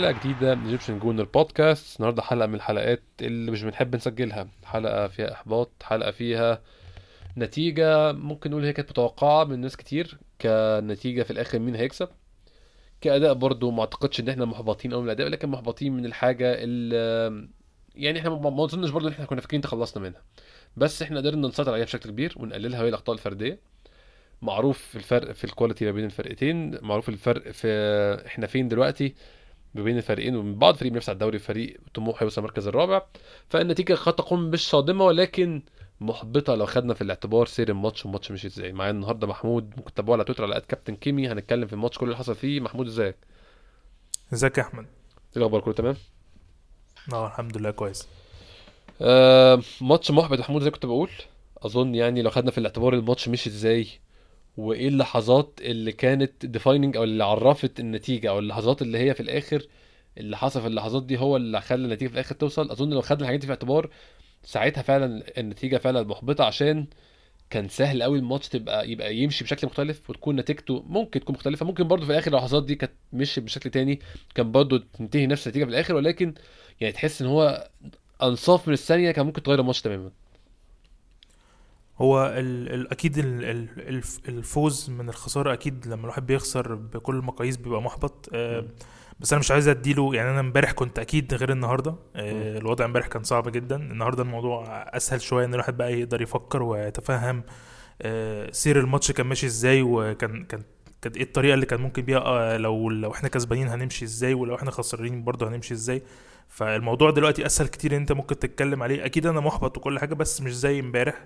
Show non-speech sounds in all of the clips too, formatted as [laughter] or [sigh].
حلقة جديدة من Egyptian Gooner Podcast النهاردة حلقة من الحلقات اللي مش بنحب نسجلها. حلقة فيها إحباط حلقة فيها نتيجة ممكن نقول هي كانت متوقعة من ناس كتير كنتيجة في الآخر مين هيكسب. كأداء برضو ما أعتقدش إن إحنا محبطين أوي من الأداء لكن محبطين من الحاجة اللي يعني إحنا ما أظنش برضو إن إحنا كنا فاكرين تخلصنا منها. بس إحنا قدرنا نسيطر عليها بشكل كبير ونقللها وهي الأخطاء الفردية. معروف الفرق في ال quality ما بين الفرقتين معروف الفرق في إحنا فين دلوقتي. ما بين الفريقين ومن بعض فريق بينافس على الدوري فريق طموحه يوصل المركز الرابع. فالنتيجة قد تكون مش صادمة ولكن محبطة لو خدنا في الاعتبار سير الماتش والماتش مشي إزاي؟ معايا النهارده محمود ممكن تتابعوه على تويتر على قد كابتن كيمي. هنتكلم في الماتش كل اللي حصل فيه. محمود إزيك؟ إزيك يا أحمد؟ إيه الأخبار؟ كله تمام؟ آه الحمد لله كويس. آه ماتش محبط. محمود زي كنت بقول؟ أظن يعني لو خدنا في الاعتبار الماتش مشي إزاي وإيه اللحظات اللي كانت defining أو اللي عرفت النتيجة أو اللحظات اللي هي في الآخر اللي حصل في اللحظات دي هو اللي خلى النتيجة في الآخر توصل؟ أظن لو خدنا الحاجات دي في اعتبار ساعتها فعلا النتيجة فعلا محبطة عشان كان سهل قوي الماتش تبقى يبقى يمشي بشكل مختلف وتكون نتيجته ممكن تكون مختلفة. ممكن برضه في الآخر اللحظات دي كانت مشي بشكل تاني كان برضه تنتهي نفس النتيجة في الآخر ولكن يعني تحس إن هو أنصاف من الثانية كان ممكن تغير الماتش تماما. هو ال ال أكيد ال ال الف- الفوز من الخسارة أكيد لما الواحد بيخسر بكل المقاييس بيبقى محبط. آه بس أنا مش عايز أديله يعني أنا امبارح كنت أكيد غير النهارده. آه الوضع امبارح كان صعب جدا. النهارده الموضوع أسهل شوية إن الواحد بقى يقدر يفكر ويتفهم آه سير الماتش كان ماشي إزاي وكان كان كانت إيه الطريقة اللي كان ممكن بيها آه لو لو إحنا كسبانين هنمشي إزاي ولو إحنا خسرانين برضه هنمشي إزاي. فالموضوع دلوقتي أسهل كتير إن أنت ممكن تتكلم عليه. أكيد أنا محبط وكل حاجة بس مش زي امبارح.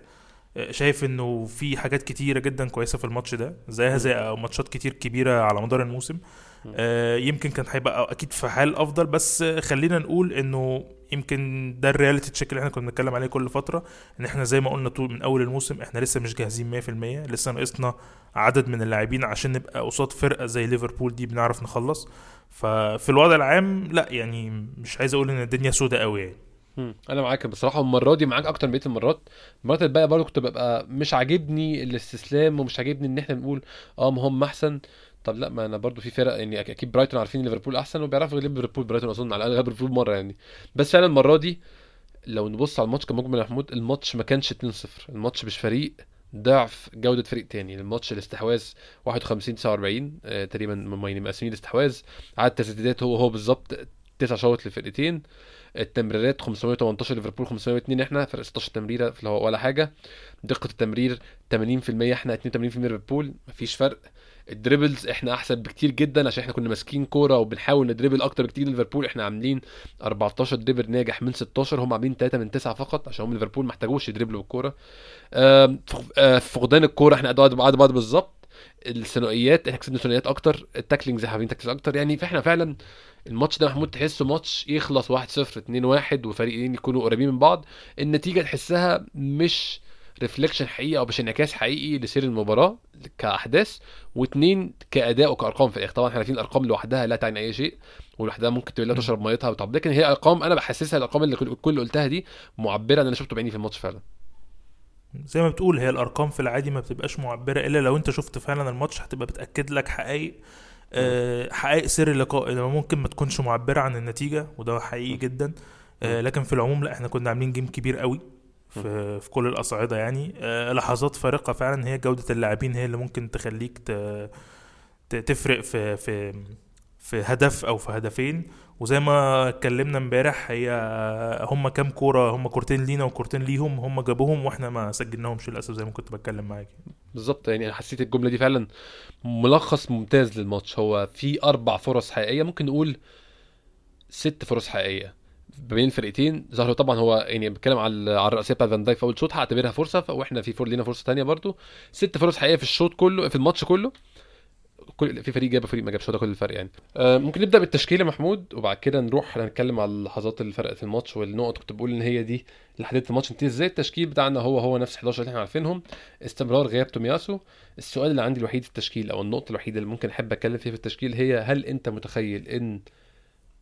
شايف إنه في حاجات كتيرة جدا كويسة في الماتش ده زيها زي ماتشات كتير كبيرة على مدار الموسم. آه، يمكن كان هيبقى أكيد في حال أفضل بس خلينا نقول إنه يمكن ده ال reality check اللي إحنا كنا بنتكلم عليه كل فترة إن إحنا زي ما قلنا طول من أول الموسم إحنا لسه مش جاهزين 100% لسه ناقصنا عدد من اللاعبين عشان نبقى قصاد فرقة زي ليفربول دي بنعرف نخلص. ففي الوضع العام لا يعني مش عايز أقول إن الدنيا سودة قوي يعني. أنا معاك بصراحة المره دي معاك أكتر بقية المرات. المرات الباقية برضه كنت ببقى مش عاجبني الاستسلام ومش عاجبني إن إحنا بنقول آه ما هم أحسن. طب لأ ما أنا برضه في فرق يعني أكيد برايتون عارفين ليفربول أحسن وبيعرفوا يغلبوا ليفربول برايتون أظن على الأقل ليفربول مرة يعني. بس فعلا المرة دي لو نبص على الماتش كمجمل يا محمود الماتش ما كانش 2-0 الماتش مش فريق ضعف جودة فريق تاني. الماتش الاستحواذ 51 49 آه تقريبا مقسمين الاستحواذ. عدد التسديدات هو هو بالظبط تسع shot للفرقتين. التمريرات 518 ليفربول 502 إحنا فرق 16 تمريرة في ولا حاجة. دقة التمرير 80% إحنا 82% ليفربول. مفيش فرق. ال dribbles إحنا احسن بكتير جدا عشان إحنا كنا ماسكين كورة وبنحاول ندريبل أكتر بكتير ليفربول. إحنا عاملين 14 dribble ناجح من 16 هم عاملين 3 من 9 فقط عشان هم ليفربول ما احتاجوش يدريبلوا فق- آه، فقدان الكورة إحنا قد بعض بعض بالظبط. الثنائيات إحنا كسبنا ثنائيات أكتر ال tacklings جايبين tacklings أكتر. يعني فإحنا فعلا الماتش ده محمود تحسه ماتش يخلص 1-0 2-1 وفريقين يكونوا قريبين من بعض. النتيجة تحسها مش reflection حقيقي أو مش انعكاس حقيقي لسير المباراة كأحداث واثنين كأداء وكأرقام في الآخر. طبعا إحنا عارفين الأرقام لوحدها لا تعني أي شيء ولوحدها ممكن تقول لا تشرب ميتها وطب لكن هي أرقام أنا بحسسها الأرقام اللي كل كل اللي قلتها دي معبرة ان أنا شفته بعيني في الماتش فعلا. زي ما بتقول هي الأرقام في العادي ما بتبقاش معبرة إلا لو أنت شفت فعلا الماتش هتبقى بتأكد لك حقائق آه، حقائق سر اللقاء إنما ممكن ما تكونش معبرة عن النتيجة وده حقيقي جدا. آه، لكن في العموم لا إحنا كنا عاملين جيم كبير قوي في في كل الأصعدة يعني. آه، لحظات فارقة فعلا هي جودة اللاعبين هي اللي ممكن تخليك تفرق في في في هدف أو في هدفين. وزي ما اتكلمنا امبارح هي هم كام كورة هم كورتين لينا وكورتين ليهم هم جابوهم وإحنا ما سجلناهمش للأسف زي ما كنت بتكلم معاك. بالظبط يعني أنا حسيت الجملة دي فعلا ملخص ممتاز للماتش. هو في أربع فرص حقيقية ممكن نقول ست فرص حقيقية بين الفرقتين. ظهروا طبعا هو يعني بتكلم على على الراسية بتاعت فان دايك في أول شوط هعتبرها فرصة وإحنا في فور لينا فرصة تانية برضو. ست فرص حقيقية في الشوط كله في الماتش كله. كل في فريق جاب وفريق ما جابش هو ده كل الفرق يعني. آه ممكن نبدأ بالتشكيلة محمود وبعد كده نروح نتكلم على اللحظات اللي فرقت في الماتش والنقط. كنت بقول إن هي دي اللي حددت الماتش. انتهى إزاي التشكيل بتاعنا هو هو نفس 11 اللي إحنا عارفينهم؟ استمرار غياب تومياسو. السؤال اللي عندي الوحيد في التشكيل أو النقطة الوحيدة اللي ممكن أحب أتكلم فيها في التشكيل هي هل أنت متخيل إن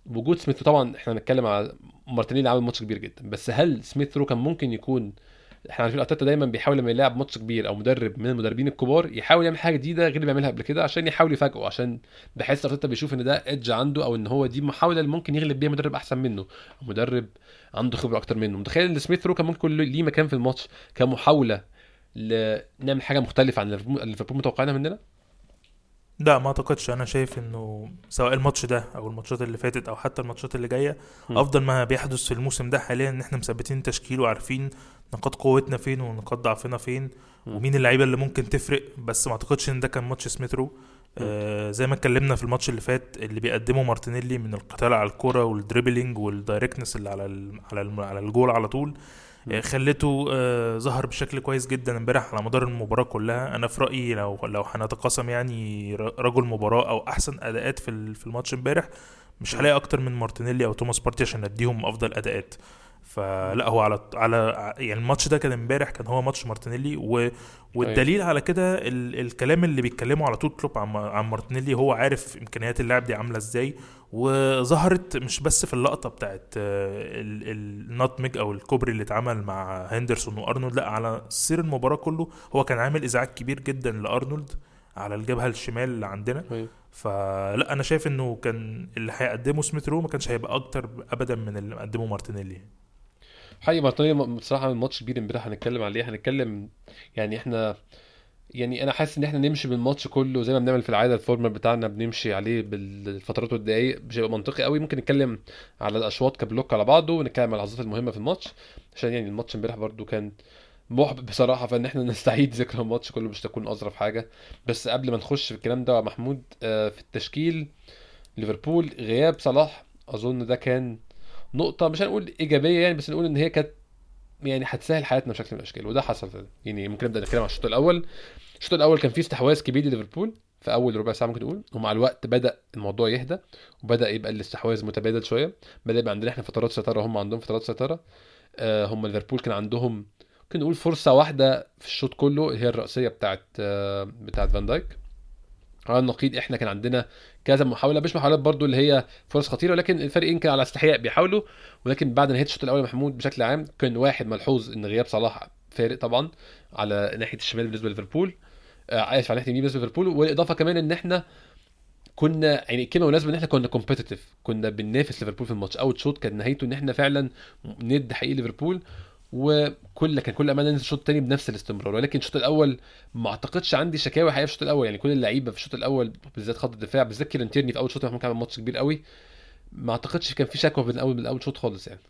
وجود سميث طبعا إحنا هنتكلم على مارتينيلي عامل ماتش كبير جدا بس هل سميث رو كان ممكن يكون إحنا عارفين أرتيتا دايما بيحاول لما يلعب ماتش كبير أو مدرب من المدربين الكبار يحاول يعمل حاجة جديدة غير اللي بيعملها قبل كده عشان يحاول يفاجئه عشان بحس أرتيتا بيشوف إن ده ايدج عنده أو إن هو دي محاولة اللي ممكن يغلب بيها مدرب أحسن منه. أو مدرب عنده خبرة أكتر منه. متخيل إن سميث رو كان ممكن ليه مكان في الماتش كمحاولة لنعمل حاجة مختلفة عن اللي ليفربول متوقعينها مننا؟ لا ما أعتقدش أنا شايف إنه سواء الماتش ده أو الماتشات اللي فاتت أو حتى الماتشات اللي جاية م. أفضل ما بيحدث في الموسم ده حاليا إن إحنا مثبتين تشكيل وعارفين نقاط قوتنا فين ونقاط ضعفنا فين م. ومين اللعيبة اللي ممكن تفرق بس ما أعتقدش إن ده كان ماتش سميث رو آه زي ما اتكلمنا في الماتش اللي فات اللي بيقدمه مارتينيلي من القتال على الكرة وال dribbling وال directness اللي على ال على ال على الجول على طول خلته آه، ظهر بشكل كويس جدا امبارح على مدار المباراة كلها. أنا في رأيي لو لو هنتقاسم يعني رجل مباراة أو أحسن أداءات في في الماتش امبارح مش هلاقي أكتر من مارتينيلي أو توماس بارتي عشان أديهم أفضل أداءات. فلا هو على على يعني الماتش ده كان امبارح كان هو ماتش مارتينيلي و والدليل على كده ال ال اللي بيتكلموا على طول كلوب عن عن مارتينيلي هو عارف إمكانيات اللاعب دي عاملة إزاي وظهرت مش بس في اللقطة بتاعت ال- nutmeg أو الكوبري اللي اتعمل مع هندرسون وأرنولد لأ على سير المباراة كله هو كان عامل إزعاج كبير جدا لأرنولد على الجبهة الشمال اللي عندنا. أيوة. فلا أنا شايف إنه كان اللي هيقدمه سميث رو ما كانش هيبقى أكتر ابدا من اللي قدمه مارتينيلي. حقيقي مارتينيلي بصراحة من ماتش كبير امبارح هنتكلم عليه هنتكلم يعني إحنا يعني أنا حاسس إن إحنا نمشي بالماتش كله زي ما بنعمل في العادة ال format بتاعنا بنمشي عليه بالفترات والدقايق مش هيبقى منطقي قوي. ممكن نتكلم على الأشواط ك block على بعضه ونتكلم على اللحظات المهمة في الماتش عشان يعني الماتش امبارح برضو كان محبط بصراحة فإن إحنا [laughs] نستعيد ذكرى الماتش كله مش تكون أظرف حاجة. بس قبل ما نخش في الكلام ده محمود آه، في التشكيل ليفربول غياب صلاح أظن ده كان نقطة مش هنقول إيجابية يعني بس نقول إن هي كانت يعني هتسهل حياتنا بشكل من الأشكال وده حصل فعلا. يعني ممكن نبدأ نتكلم على الشوط الأول. الشوط الأول كان فيه استحواذ كبير لليفربول في أول ربع ساعة ممكن نقول ومع الوقت بدأ الموضوع يهدى وبدأ يبقى الاستحواذ متبادل شوية. بدأ يبقى عندنا إحنا فترات سيطره وهم عندهم فترات سيطره آه هم ليفربول كان عندهم ممكن نقول فرصة واحدة في الشوط كله هي الرأسية بتاعت آه بتاعت فان دايك. على النقيض. إحنا كان عندنا كذا محاولة مش محاولات برضو اللي هي فرص خطيرة ولكن الفريقين كانوا على استحياء بيحاولوا. ولكن بعد نهايه الشوط الأول محمود بشكل عام كان واحد ملحوظ إن غياب صلاح فارق طبعا على ناحية الشمال بالنسبة لليفربول. آه، اسف على ناحية اليمين بالنسبة لليفربول. والإضافة كمان إن إحنا كنا يعني الكلمة مناسبة إن إحنا كنا competitive كنا بننافس ليفربول في الماتش. أول شوط كان نهايته إن إحنا فعلا ند حقيقي ليفربول. وكل كان كل امانه ننزل الشوط الثاني بنفس الاستمرار. ولكن الشوط الأول ما أعتقدش عندي شكاوى حقيقية في الشوط الأول. يعني كل اللعيبة في الشوط الأول بالذات خط الدفاع بالذات كيران في أول شوط ممكن عمل ماتش كبير قوي. ما أعتقدش كان في شكوى من اول من أول شوط خالص يعني.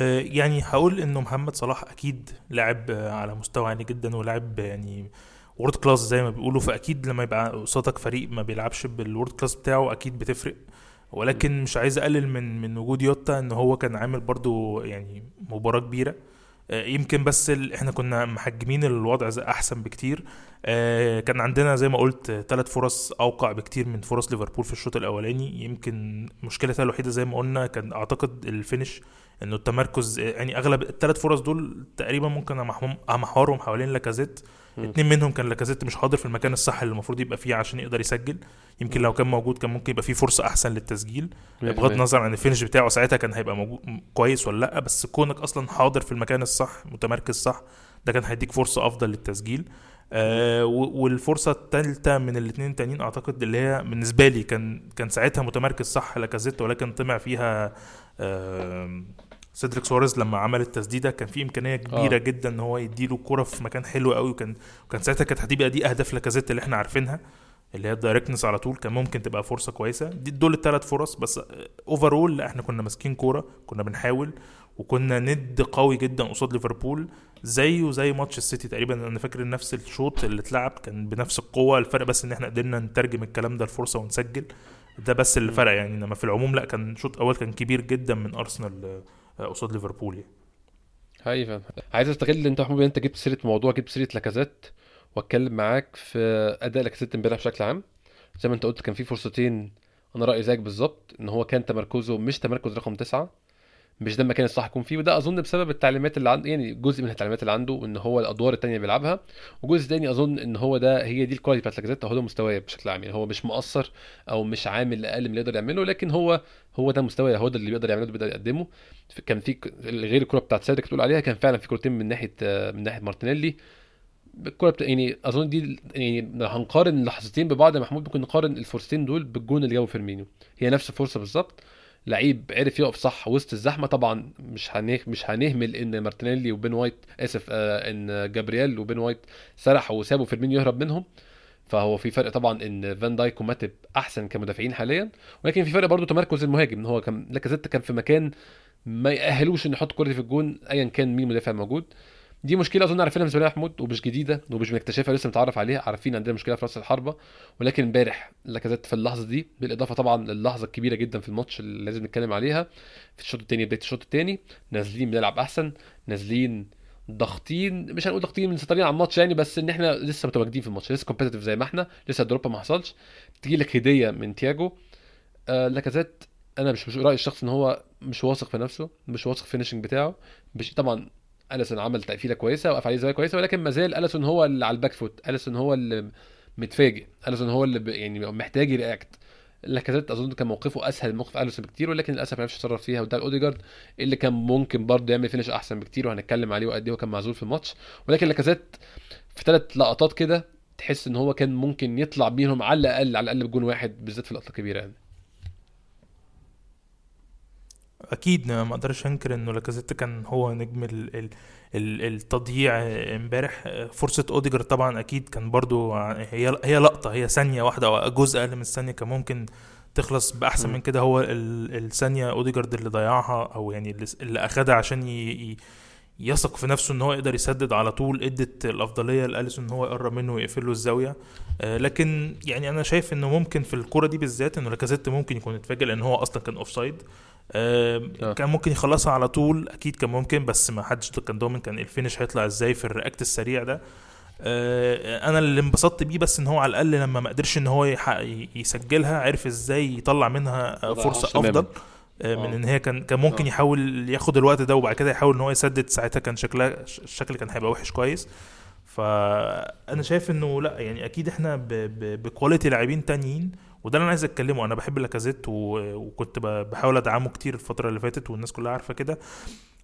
آه، يعني هقول انه محمد صلاح أكيد لاعب آه، على مستوى عالي جدا ولاعب يعني world class زي ما بيقولوا. فأكيد لما يبقى قصادك فريق ما بيلعبش بال world class بتاعه أكيد بتفرق. ولكن مش عايز أقلل من من وجود يوتا إن هو كان عامل برضو يعني مباراة كبيرة. آه، يمكن بس ال... إحنا كنا محجمين الوضع أحسن بكتير. آه، كان عندنا زي ما قلت ثلاث فرص أوقع بكتير من فرص ليفربول في الشوط الأولاني. يمكن مشكلتها الوحيدة زي ما قلنا كان أعتقد الفينش إنه التمركز يعني أغلب الثلاث فرص دول تقريبا ممكن أمحورهم حوالين لاكازيت. اتنين منهم كان لاكازيت مش حاضر في المكان الصح اللي المفروض يبقى فيه عشان يقدر يسجل. يمكن لو كان موجود كان ممكن يبقى فيه فرصة أحسن للتسجيل. بغض النظر عن ال finish بتاعه ساعتها كان هيبقى موجود كويس ولا لأ بس كونك أصلا حاضر في المكان الصح متمركز صح ده كان هيديك فرصة أفضل للتسجيل. آه والفرصة الثالثه من الاثنين التانيين أعتقد اللي هي بالنسبة لي كان كان ساعتها متمركز صح لاكازيت ولكن طمع فيها آه سيدريك سواريز لما عمل التسديدة كان في إمكانية كبيره آه. آه. جدا إن هو يديله الكره في مكان حلو قوي وكان وكان ساعتها كانت هتبقى دي أهداف لاكازيت اللي إحنا عارفينها اللي هي ال directness على طول كان ممكن تبقى فرصة كويسة دي دول الثلاث فرص بس overall إحنا كنا ماسكين كورة كنا بنحاول وكنا ند قوي جدا قصاد ليفربول زيه زي ماتش السيتي تقريبا أنا فاكر نفس الشوط اللي اتلعب كان بنفس القوة الفرق بس إن إحنا قدرنا نترجم الكلام ده لفرصه ونسجل ده بس اللي. فرق يعني إنما في العموم لا كان شوط اول كان كبير جدا من أرسنال آه، قصاد ليفربول يعني. فعلا. عايز استغل ان انت محمود انت جبت سيرة موضوع جبت سيرة لاكازيت واتكلم معاك في أداء لاكازيت امبارح بشكل عام. زي ما انت قلت كان في فرصتين أنا رأيي زيك بالظبط إن هو كان تمركزه مش تمركز رقم تسعة. مش ده المكان الصح يكون فيه وده أظن بسبب التعليمات اللي عنده يعني جزء من التعليمات اللي عنده إن هو الأدوار التانية بيلعبها وجزء تاني أظن إن هو ده هي دي ال quality بتاعت لاكازيت هو ده مستواه بشكل عام يعني هو مش مقصر أو مش عامل أقل من اللي يقدر يعمله لكن هو هو ده مستواه هو ده اللي بيقدر يعمله بيقدر يقدمه. كان في غير الكرة بتاعت سيدريك بتقول عليها كان فعلا في كورتين من ناحية من ناحية مارتينيلي. الكرة بتا... يعني أظن دي يعني لو هنقارن لحظتين ببعض يا محمود ممكن نقارن الفرصتين دول بالجون اللي جابه فيرمينيو. هي نفس الفرصة بالظبط لعيب عرف يقف صح وسط الزحمة. طبعا مش هنه... مش هنهمل إن مارتينيلي وبين وايت آسف آه إن جابرييل وبين وايت سرحوا وسابوا فيرمينيو يهرب منهم. فهو في فرق طبعا إن فان دايك وماتيب أحسن كمدافعين حاليا ولكن في فرق برضو تمركز المهاجم. إن هو كان لاكازيت كان في مكان ما يأهلوش انه يحط دي في الجون ايا كان مين المدافع موجود. دي مشكلة أظن عارفينها زمان يا محمود ومش جديدة ومش بنكتشفها لسه متعرف عليها عارفين عندنا مشكلة في رأس الحربة ولكن امبارح لاكازيت في اللحظة دي بالإضافة طبعا للحظة الكبيرة جدا في الماتش اللي لازم نتكلم عليها في الشوط الثاني بداية الشوط الثاني نازلين بنلعب أحسن نازلين ضاغطين مش هنقول ضاغطين مسيطرين على الماتش يعني بس إن إحنا لسه متواجدين في الماتش لسه competitive زي ما إحنا لسه ال drop ما حصلش. تيجي لك هدية من تياجو. آه لاكازيت أنا مش مش رأيي الشخص إن هو مش واثق في نفسه مش واثق في بتاعه مش طبعا أليسون عمل تقفيلة كويسة وقف عليه زاويه كويسة ولكن ما زال أليسون هو اللي على ال back foot. أليسون هو اللي متفاجئ. أليسون هو اللي ب- يعني محتاج ي react. لاكازيت أظن كان موقفه أسهل من موقف أليسون بكتير ولكن للأسف ما عرفش يتصرف فيها. وده الاوديجارد اللي كان ممكن برضه يعمل finish أحسن بكتير وهنتكلم عليه وقد إيه هو كان معزول في الماتش. ولكن لاكازيت في ثلاث لقطات كده تحس إن هو كان ممكن يطلع بيهم على الأقل على الأقل بجون واحد بالذات في اللقطة الكبيرة يعني. أكيد ما أقدرش أنكر إنه لاكازيت كان هو نجم ال ال ال التضييع امبارح فرصة أوديجارد طبعا أكيد كان برضو هي هي لقطة هي ثانية واحدة أو جزء أقل من الثانية كان ممكن تخلص بأحسن. من كده هو ال- الثانية اوديجارد اللي ضيعها أو يعني اللي, اللي أخدها عشان ي ي يثق في نفسه إن هو يقدر يسدد على طول ادت الأفضلية لأليسون إن هو يقرب منه ويقفل له الزاوية آه، لكن يعني أنا شايف انه ممكن في الكوره دي بالذات انه لاكازيت ممكن يكون اتفاجئ لأن هو أصلا كان offside آه، آه. كان ممكن يخلصها على طول أكيد كان ممكن بس ما حدش كان ضامن كان ال finish هيطلع إزاي في ال react السريع ده آه، أنا اللي انبسطت بيه بس إن هو على الأقل لما ما قدرش إن هو يسجلها عرف إزاي يطلع منها فرصة. أفضل من آه. إن هي كان كان ممكن آه. يحاول ياخد الوقت ده وبعد كده يحاول إن هو يسدد ساعتها كان شكلها الشكل كان هيبقى وحش كويس. فانا شايف إنه لأ يعني أكيد إحنا ب quality لاعبين تانيين وده اللي أنا عايز أتكلمه. أنا بحب لاكازيت وكنت بحاول أدعمه كتير الفترة اللي فاتت والناس كلها عارفة كده.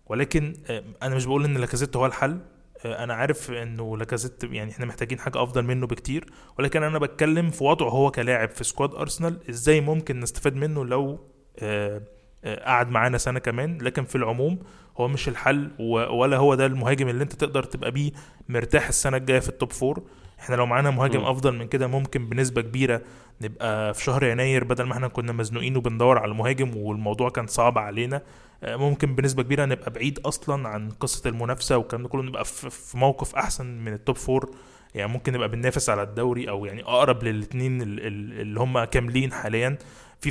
ولكن آه، أنا مش بقول إن لاكازيت هو الحل. آه، أنا عارف إنه لاكازيت يعني إحنا محتاجين حاجة أفضل منه بكتير. ولكن أنا بتكلم في وضعه هو كلاعب في squad ارسنال إزاي ممكن نستفاد منه لو آه، آه، قعد معانا سنة كمان لكن في العموم هو مش الحل ولا هو ده المهاجم اللي انت تقدر تبقى بيه مرتاح السنة الجاية في ال top four إحنا لو معانا مهاجم مم. أفضل من كده ممكن بنسبة كبيرة نبقى في شهر يناير بدل ما إحنا كنا مزنوقين وبندور على مهاجم والموضوع كان صعب علينا آه، ممكن بنسبة كبيرة نبقى بعيد أصلا عن قصة المنافسة والكلام ده كله نبقى في في موقف أحسن من ال top four يعني ممكن نبقى بننافس على الدوري أو يعني أقرب للاثنين اللي هم كاملين حاليا.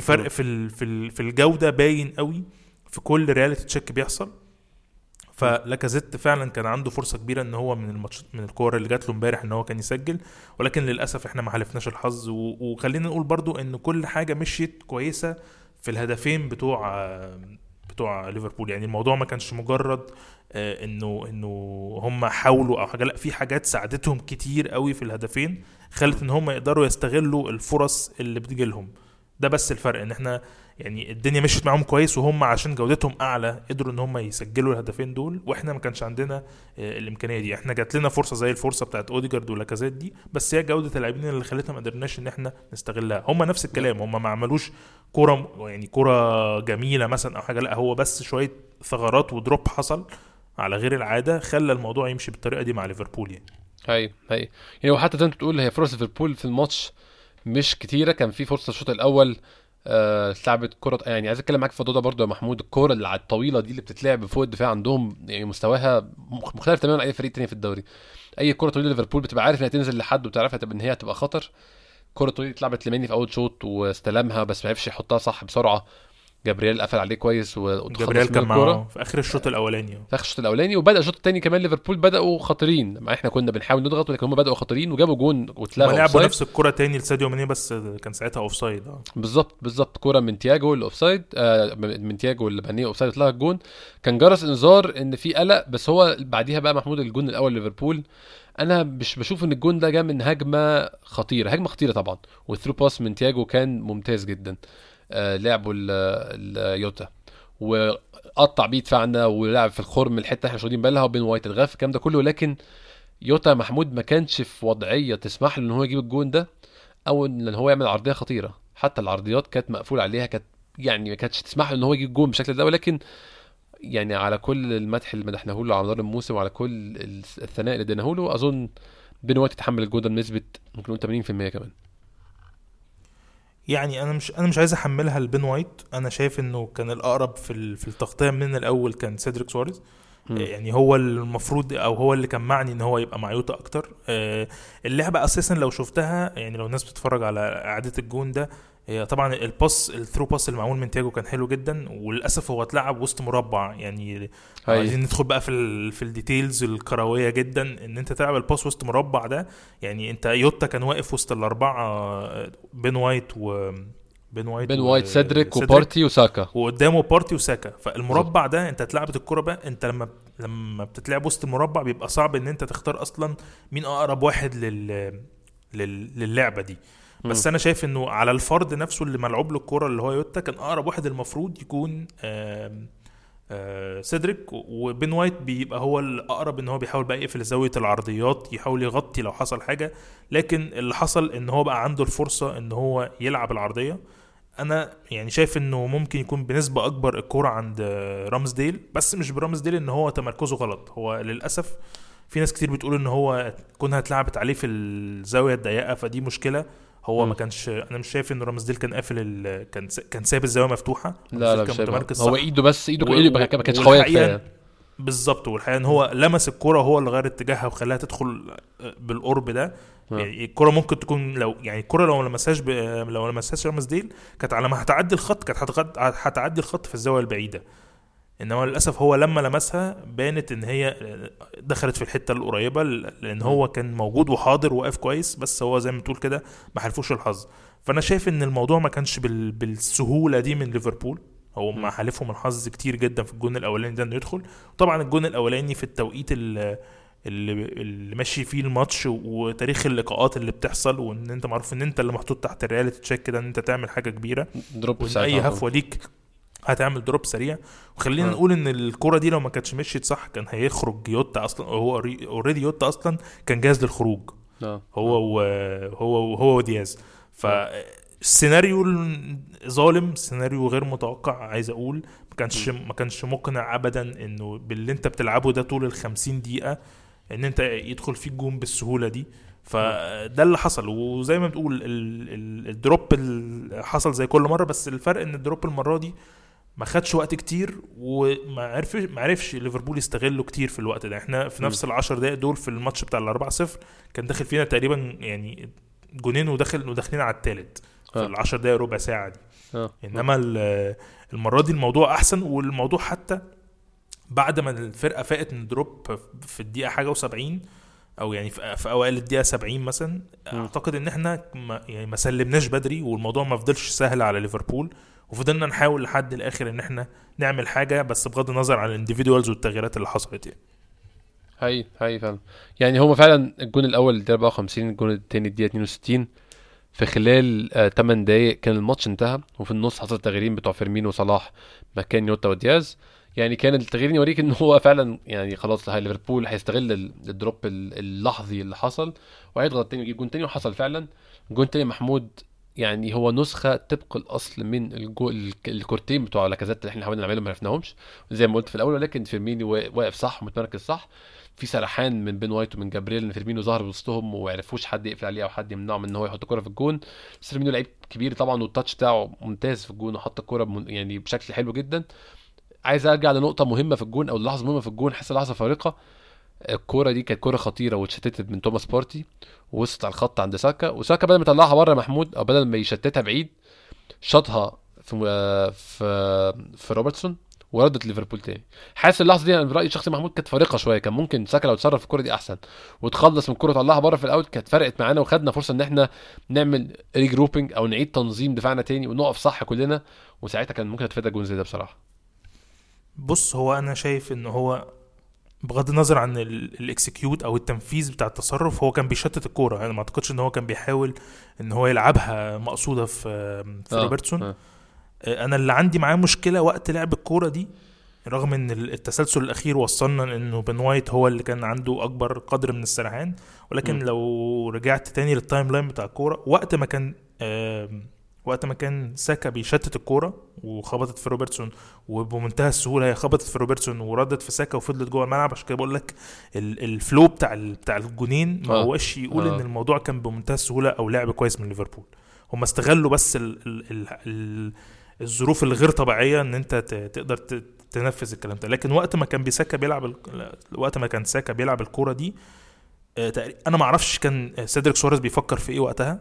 في. فرق في في في الجودة باين قوي في كل reality check بيحصل. فلاكازيت فعلا كان عنده فرصة كبيرة إن هو من الماتش من الكور اللي جات له امبارح إن هو كان يسجل. ولكن للأسف إحنا ما حالفناش الحظ. وخلينا نقول برضو إن كل حاجة مشيت كويسة في الهدفين بتوع بتوع ليفربول. يعني الموضوع ما كانش مجرد آه، إنه إنه هم حاولوا أو حاجة. لا في حاجات ساعدتهم كتير قوي في الهدفين خلت إن هم يقدروا يستغلوا الفرص اللي بتجي لهم ده بس الفرق إن إحنا يعني الدنيا مشيت معاهم كويس وهم عشان جودتهم أعلى قدروا إن هم يسجلوا الهدفين دول وإحنا ما كانش عندنا آه، الإمكانية دي. إحنا جات لنا فرصة زي الفرصة بتاعت أوديجارد ولاكازيت دي بس هي جودة اللاعبين اللي خلتها ما قدرناش إن إحنا نستغلها. هم نفس الكلام هم ما عملوش كورة يعني كورة جميلة مثلا أو حاجة لا هو بس شوية ثغرات ودروب حصل على غير العادة خلى الموضوع يمشي بالطريقة دي مع ليفربول يعني. هي هي يعني وحتى أنت بتقول هي فرص ليفربول في الماتش مش كتيرة. كان في فرصة الشوط الأول آه اتلعبت كرة يعني عايز أتكلم معاك في الموضوع ده برضه يا محمود. الكوره اللي على الطويلة دي اللي بتتلعب فوق الدفاع عندهم يعني مستواها مخ- مختلف تماما عن أي فريق تاني في الدوري. أي كرة طويلة ليفربول بتبقى عارف إنها تنزل لحد وبتعرفها تبقى إن هي هتبقى خطر. كرة طويلة اتلعبت لماني في أول شوط واستلمها بس ما عرفش يحطها صح بسرعة. جابرييل قفل عليه كويس و- وتخلص جابرييل من كان معاه في آخر الشوط الأولاني. في آخر الشوط الأولاني وبدأ الشوط الثاني كمان ليفربول بدأوا خطيرين. مع إحنا كنا بنحاول نضغط لكن هم بدأوا خطيرين وجابوا جون ما واتلغوا لعبوا. نفس الكرة تاني لساديو ماني بس كان ساعتها offside آه. بالظبط بالظبط. كوره من تياجو ال offside آه من تياجو اللي بانيه offside اتلغى الجون. كان جرس انذار إن في قلق بس هو بعديها بقى محمود الجون الأول ليفربول. أنا مش بشوف إن الجون ده جه من هجمة خطيرة هجمة خطيرة طبعا. والثرو باس من تياجو كان ممتاز جدا. لعبه ال- اليوتا وقطع بيه دفاعنا ولعب في الخرم الحتة إحنا مش واخدين بالها وبين وايت الغاف الكلام ده كله. لكن يوتا محمود ما كانش في وضعية تسمح له إن هو يجيب الجون ده أو إن هو يعمل عرضية خطيرة. حتى العرضيات كانت مقفول عليها كانت يعني ما كانتش تسمح له إن هو يجيب جون بالشكل ده. ولكن يعني على كل المدح اللي مدحناه له على مدار الموسم وعلى كل الثناء اللي اديناه له أظن بن وايت يتحمل الجون ده بنسبة ممكن نقول 80% كمان. يعني أنا مش أنا مش عايز أحملها لبن وايت. أنا شايف إنه كان الأقرب في في التغطية من الأول كان سيدريك سواريز. مم. يعني هو المفروض أو هو اللي كان معني إن هو يبقى مع يوتا أكتر. آه، اللعبة أساسا لو شفتها يعني لو الناس بتتفرج على اعاده الجون ده هي طبعا ال pass ال through pass اللي معمول من تياجو كان حلو جدا وللأسف هو اتلعب وسط مربع. يعني. عايزين ندخل بقى في ال في ال details الكروية جدا. إن أنت تلعب ال pass وسط مربع ده يعني أنت يوتا كان واقف وسط الأربعة بن وايت و بن وايت بن وايت سيدريك وبارتي وساكا. وقدامه بارتي وساكا. فالمربع ده أنت اتلعبت الكرة بقى أنت لما لما بتتلعب وسط المربع بيبقى صعب إن أنت تختار أصلا مين أقرب واحد لل لل- للعبة دي. بس. أنا شايف إنه على الفرد نفسه اللي ملعوب له الكوره اللي هو يوتا كان أقرب واحد المفروض يكون آم، آه، سيدريك وبن وايت بيبقى هو الأقرب إن هو بيحاول بقى يقفل زاوية العرضيات يحاول يغطي لو حصل حاجة. لكن اللي حصل إن هو بقى عنده الفرصة إن هو يلعب العرضية. أنا يعني شايف إنه ممكن يكون بنسبة أكبر الكوره عند آه، رامزديل بس مش رامزديل إن هو تمركزه غلط. هو للأسف في ناس كتير بتقول إن هو كونها اتلعبت عليه في الزاوية الضيقة فدي مشكلة. هو مم. ما كانش أنا مش شايف إن رامزديل كان قافل ال... كان س... كان سايب الزاوية مفتوحة لا لا كان. متمركز هو. إيده بس إيده و- إيده ما كانتش قوية كفاية بالظبط والحقيقة إن هو لمس الكرة هو اللي غير اتجاهها وخلاها تدخل بالقرب ده آه. يعني الكرة ممكن تكون لو يعني الكرة لو ما لمسهاش ب... لو ما لمسهاش رامز ديل كانت على ما هتعدي الخط كانت هتغد... هتعدي الخط في الزاوية البعيدة إنما للأسف هو لما لمسها بانت إن هي دخلت في الحتة القريبة لأن هو كان موجود وحاضر وواقف كويس بس هو زي ما تقول كده ما حلفوش الحظ. فأنا شايف إن الموضوع ما كانش بال... بالسهولة دي من ليفربول. هو ما حالفهم الحظ كتير جدا في الجون الأولاني ده إنه يدخل. طبعا الجون الأولاني في التوقيت ال- اللي اللي ماشي فيه الماتش وتاريخ اللقاءات اللي بتحصل وإن أنت معروف إن أنت اللي محطوط تحت ال reality check كده إن أنت تعمل حاجة كبيرة. drop أي. هفوة ليك هتعمل drop سريع. وخلينا آه. نقول إن الكرة دي لو ما كانتش مشيت صح كان هيخرج يوتا أصلا. هو already يوتا أصلا كان جاهز للخروج. آه. هو وهو هو ودياز. فالسيناريو ظالم سيناريو غير متوقع عايز أقول. ما كانش ما كانش مقنع ابدا إنه باللي أنت بتلعبه ده طول ال 50 دقيقة إن أنت يدخل فيك جون بالسهولة دي. فده اللي حصل. وزي ما بتقول ال- ال- ال drop اللي حصل زي كل مرة بس الفرق إن ال drop المرة دي ما خدش وقت كتير وما عرفش ما عرفش ليفربول يستغله كتير في الوقت ده. إحنا في نفس العشر دقايق دول في الماتش بتاع الأربعة صفر كان داخل فينا تقريبا يعني جونين وداخل وداخلين على التالت في آه. العشر دقايق ربع ساعة دي. آه. إنما ال- المرة دي الموضوع أحسن والموضوع حتى بعد ما الفرقة فاقت من دروب في الدقيقة حاجة و70 أو يعني في في أوائل الدقيقة 70 مثلا أعتقد إن إحنا ما يعني ما سلمناش بدري والموضوع ما فضلش سهل على ليفربول. وفضلنا نحاول لحد الآخر إن إحنا نعمل حاجة بس بغض النظر عن ال individuals والتغييرات اللي حصلت يعني. هاي هاي فعلا. يعني هو فعلا الجون الأول الدقيقه 54 الجون الثاني الدقيقة 62 في خلال آه 8 دقايق كان الماتش انتهى وفي النص حصل تغييرين بتوع فيرمينو وصلاح مكان يوتا ودياز. يعني كان التغييرين يوريك إن هو فعلا يعني خلاص ليفربول هيستغل ال- ال drop ال- اللحظي اللي حصل وهيضغط تاني ويجيب جون تاني وحصل فعلا. الجون تاني محمود يعني هو نسخة طبق الأصل من الجو الك- الكورتين بتوع لاكازيت اللي إحنا حاولنا نعملهم ما عرفناهمش. زي ما قلت في الأول ولكن فيرمينو وا- واقف صح ومتمركز صح. في سرحان من بن وايت ومن جابرييل إن فيرمينو ظهر وسطهم وما عرفوش حد يقفل عليه أو حد يمنعه من إن هو يحط الكره في الجون. بس فيرمينو لعيب كبير طبعا وال touch بتاعه ممتاز في الجون وحط الكرة بمن- يعني بشكل حلو جدا. عايز أرجع لنقطة مهمة في الجون أو لحظة مهمة في الجون حاسس لحظة فارقة. الكورة دي كانت كورة خطيرة واتشتتت من توماس بارتي ووصلت على الخط عند ساكا وساكا بدل ما يطلعها بره محمود أو بدل ما يشتتها بعيد شاطها في في في روبرتسون وردت ليفربول تاني. حاسس اللحظة دي أنا برأيي الشخصي محمود كانت فارقة شوية كان ممكن ساكا لو اتصرف في الكورة دي أحسن وتخلص من الكورة وطلعها بره في ال out كانت فرقت معانا وخدنا فرصة إن إحنا نعمل regrouping أو نعيد تنظيم دفاعنا تاني ونقف صح كلنا وساعتها كان ممكن نتفادى جون زي ده بصراحة. بص هو أنا شايف إن هو بغض النظر عن ال execute أو التنفيذ بتاع التصرف هو كان بيشتت الكورة يعني ما أعتقدش إن هو كان بيحاول إن هو يلعبها مقصودة في في آه، روبرتسون آه. أنا اللي عندي معاه مشكلة وقت لعب الكورة دي رغم إن التسلسل الأخير وصلنا إنه بن وايت هو اللي كان عنده أكبر قدر من السرحان ولكن م. لو رجعت تاني لل timeline بتاع الكورة وقت ما كان وقت ما كان ساكا بيشتت الكورة وخبطت في روبرتسون وبمنتهى السهولة هي خبطت في روبرتسون وردت في ساكا وفضلت جوه الملعب عشان كده بقول لك ال- الفلو بتاع بتاع الجونين ما آه. هوش يقول آه. ان الموضوع كان بمنتهى السهولة أو لعب كويس من ليفربول هم استغلوا بس ال ال ال ال الظروف الغير طبيعية إن أنت تقدر تنفذ الكلام ده لكن وقت ما كان بيساكا بيلعب وقت ما كان ساكا بيلعب الكورة دي آه، أنا ما أعرفش كان سيدريك سواريز بيفكر في إيه وقتها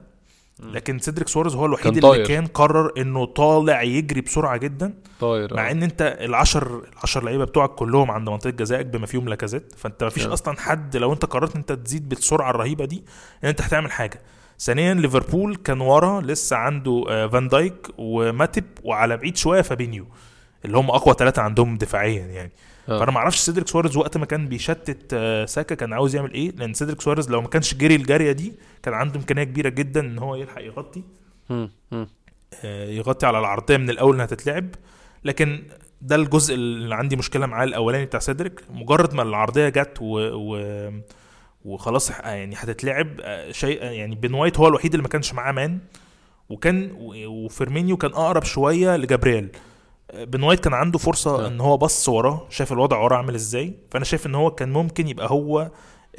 لكن سيدريك سواريز هو الوحيد كان اللي طاير. كان قرر إنه طالع يجري بسرعة جدا طاير مع آه. إن أنت العشر العشر لعيبة بتوعك كلهم عند منطقة جزائك بما فيهم لاكازيت فأنت ما فيش نعم. أصلا حد لو أنت قررت أنت تزيد بالسرعة الرهيبة دي إن أنت هتعمل حاجة ثانيا ليفربول كان ورا لسه عنده آه، فان دايك وماتيب وعلى بعيد شوية فابينيو اللي هم أقوى ثلاثة عندهم دفاعيا يعني آه. فأنا ما أعرفش سيدريك سواريز وقت ما كان بيشتت آه، ساكا كان عاوز يعمل إيه لأن سيدريك سواريز لو ما كانش جري الجرية دي كان عنده إمكانية كبيرة جدا إن هو يلحق يغطي. آه، يغطي على العرضية من الأول إنها تتلعب. لكن ده الجزء اللي عندي مشكلة معاه الأولاني بتاع سيدريك. مجرد ما العرضية جت و, و وخلاص يعني هتتلعب شيء يعني بن وايت هو الوحيد اللي ما كانش معاه man. وكان وفيرمينيو كان أقرب شوية لجابرييل. بن وايت كان عنده فرصة آه. إن هو بص وراه شاف الوضع وراه عامل إزاي. فأنا شايف إن هو كان ممكن يبقى هو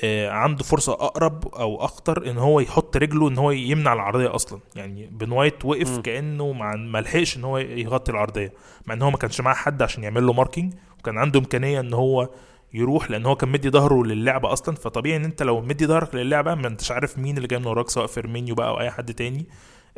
آه، عنده فرصة أقرب أو أخطر إن هو يحط رجله إن هو يمنع العرضية أصلا. يعني بن وايت وقف مم. كأنه ما لحقش إن هو يغطي العرضية مع إن هو ما كانش معاه حد عشان يعمل له marking وكان عنده إمكانية إن هو يروح لأن هو كان مدي ظهره للعبة أصلا. فطبيعي إن أنت لو مدي ظهرك للعبة ما أنتش عارف مين اللي جاي من وراك سواء فيرمينيو بقى أو أي حد تاني.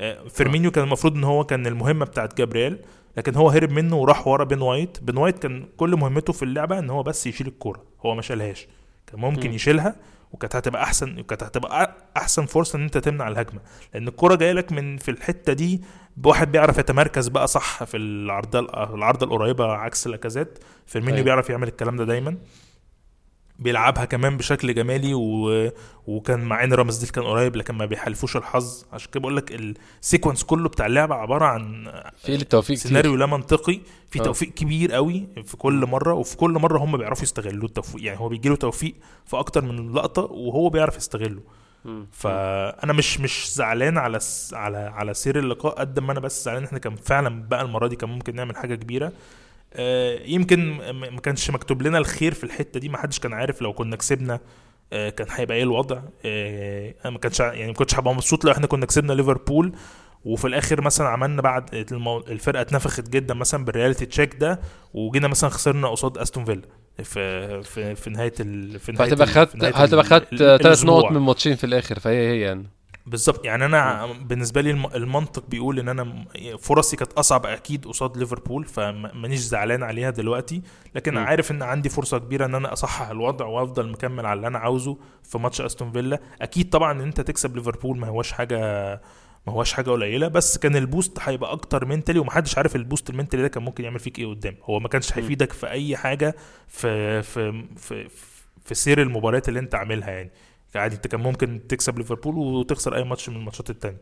آه، فيرمينيو كان المفروض إن هو كان المهمة بتاعت جابرييل. لكن هو هرب منه وراح ورا بن وايت. بن وايت كان كل مهمته في اللعبة إن هو بس يشيل الكورة. هو ما شالهاش. كان ممكن مم. يشيلها وكانت هتبقى أحسن وكانت هتبقى أحسن فرصة إن أنت تمنع الهجمة. لأن الكورة جاية لك من في الحتة دي بواحد بيعرف يتمركز بقى صح في العرضه العرضه القريبة عكس لاكازيت. فيرمينيو أيوة. بيعرف يعمل الكلام ده دايما. بيلعبها كمان بشكل جمالي و... وكان مع ان رامزديل كان قريب لكن ما بيحالفوش الحظ. عشان كده بقول لك ال sequence كله بتاع اللعبة عبارة عن في قله توفيق كتير. سيناريو لا منطقي. في آه. توفيق كبير قوي في كل مرة وفي كل مرة هم بيعرفوا يستغلوا التوفيق. يعني هو بيجي له توفيق في أكتر من لقطة وهو بيعرف يستغله. فأنا مش مش زعلان على س... على على سير اللقاء قد ما أنا بس زعلان إحنا كان فعلا بقى المرة دي كان ممكن نعمل حاجة كبيرة. يمكن م- ما كانش مكتوب لنا الخير في الحتة دي ما حدش كان عارف. لو كنا كسبنا آه، كان هيبقى إيه الوضع؟ آه، أنا ما كانش يعني ما كنتش هبقى مبسوط لو إحنا كنا كسبنا ليفربول. وفي الآخر مثلا عملنا بعد المو... الفرقة اتنفخت جدا مثلا بال reality check ده وجينا مثلا خسرنا قصاد أستون فيلا في في في نهاية ال... في نهاية فهتبقى ال- خدت هتبقى خدت ثلاث. نقط من ماتشين في الآخر فهي هي يعني. بالظبط. يعني أنا بالنسبة لي الم- المنطق بيقول إن أنا فرصي كانت أصعب أكيد قصاد ليفربول فمانيش زعلان عليها دلوقتي. لكن م. عارف إن عندي فرصة كبيرة إن أنا أصحح الوضع وأفضل مكمل على اللي أنا عاوزه في ماتش أستون فيلا. أكيد طبعا إن أنت تكسب ليفربول ما هوش حاجة ما هوش حاجة قليلة بس كان ال boost هيبقى أكتر mentally ومحدش عارف ال boost ال mentally ده كان ممكن يعمل فيك إيه قدام. هو ما كانش. هيفيدك في أي حاجة في في في في سير المباريات اللي أنت عاملها يعني. عادي انت كان ممكن تكسب ليفربول وتخسر أي ماتش من الماتشات التانية.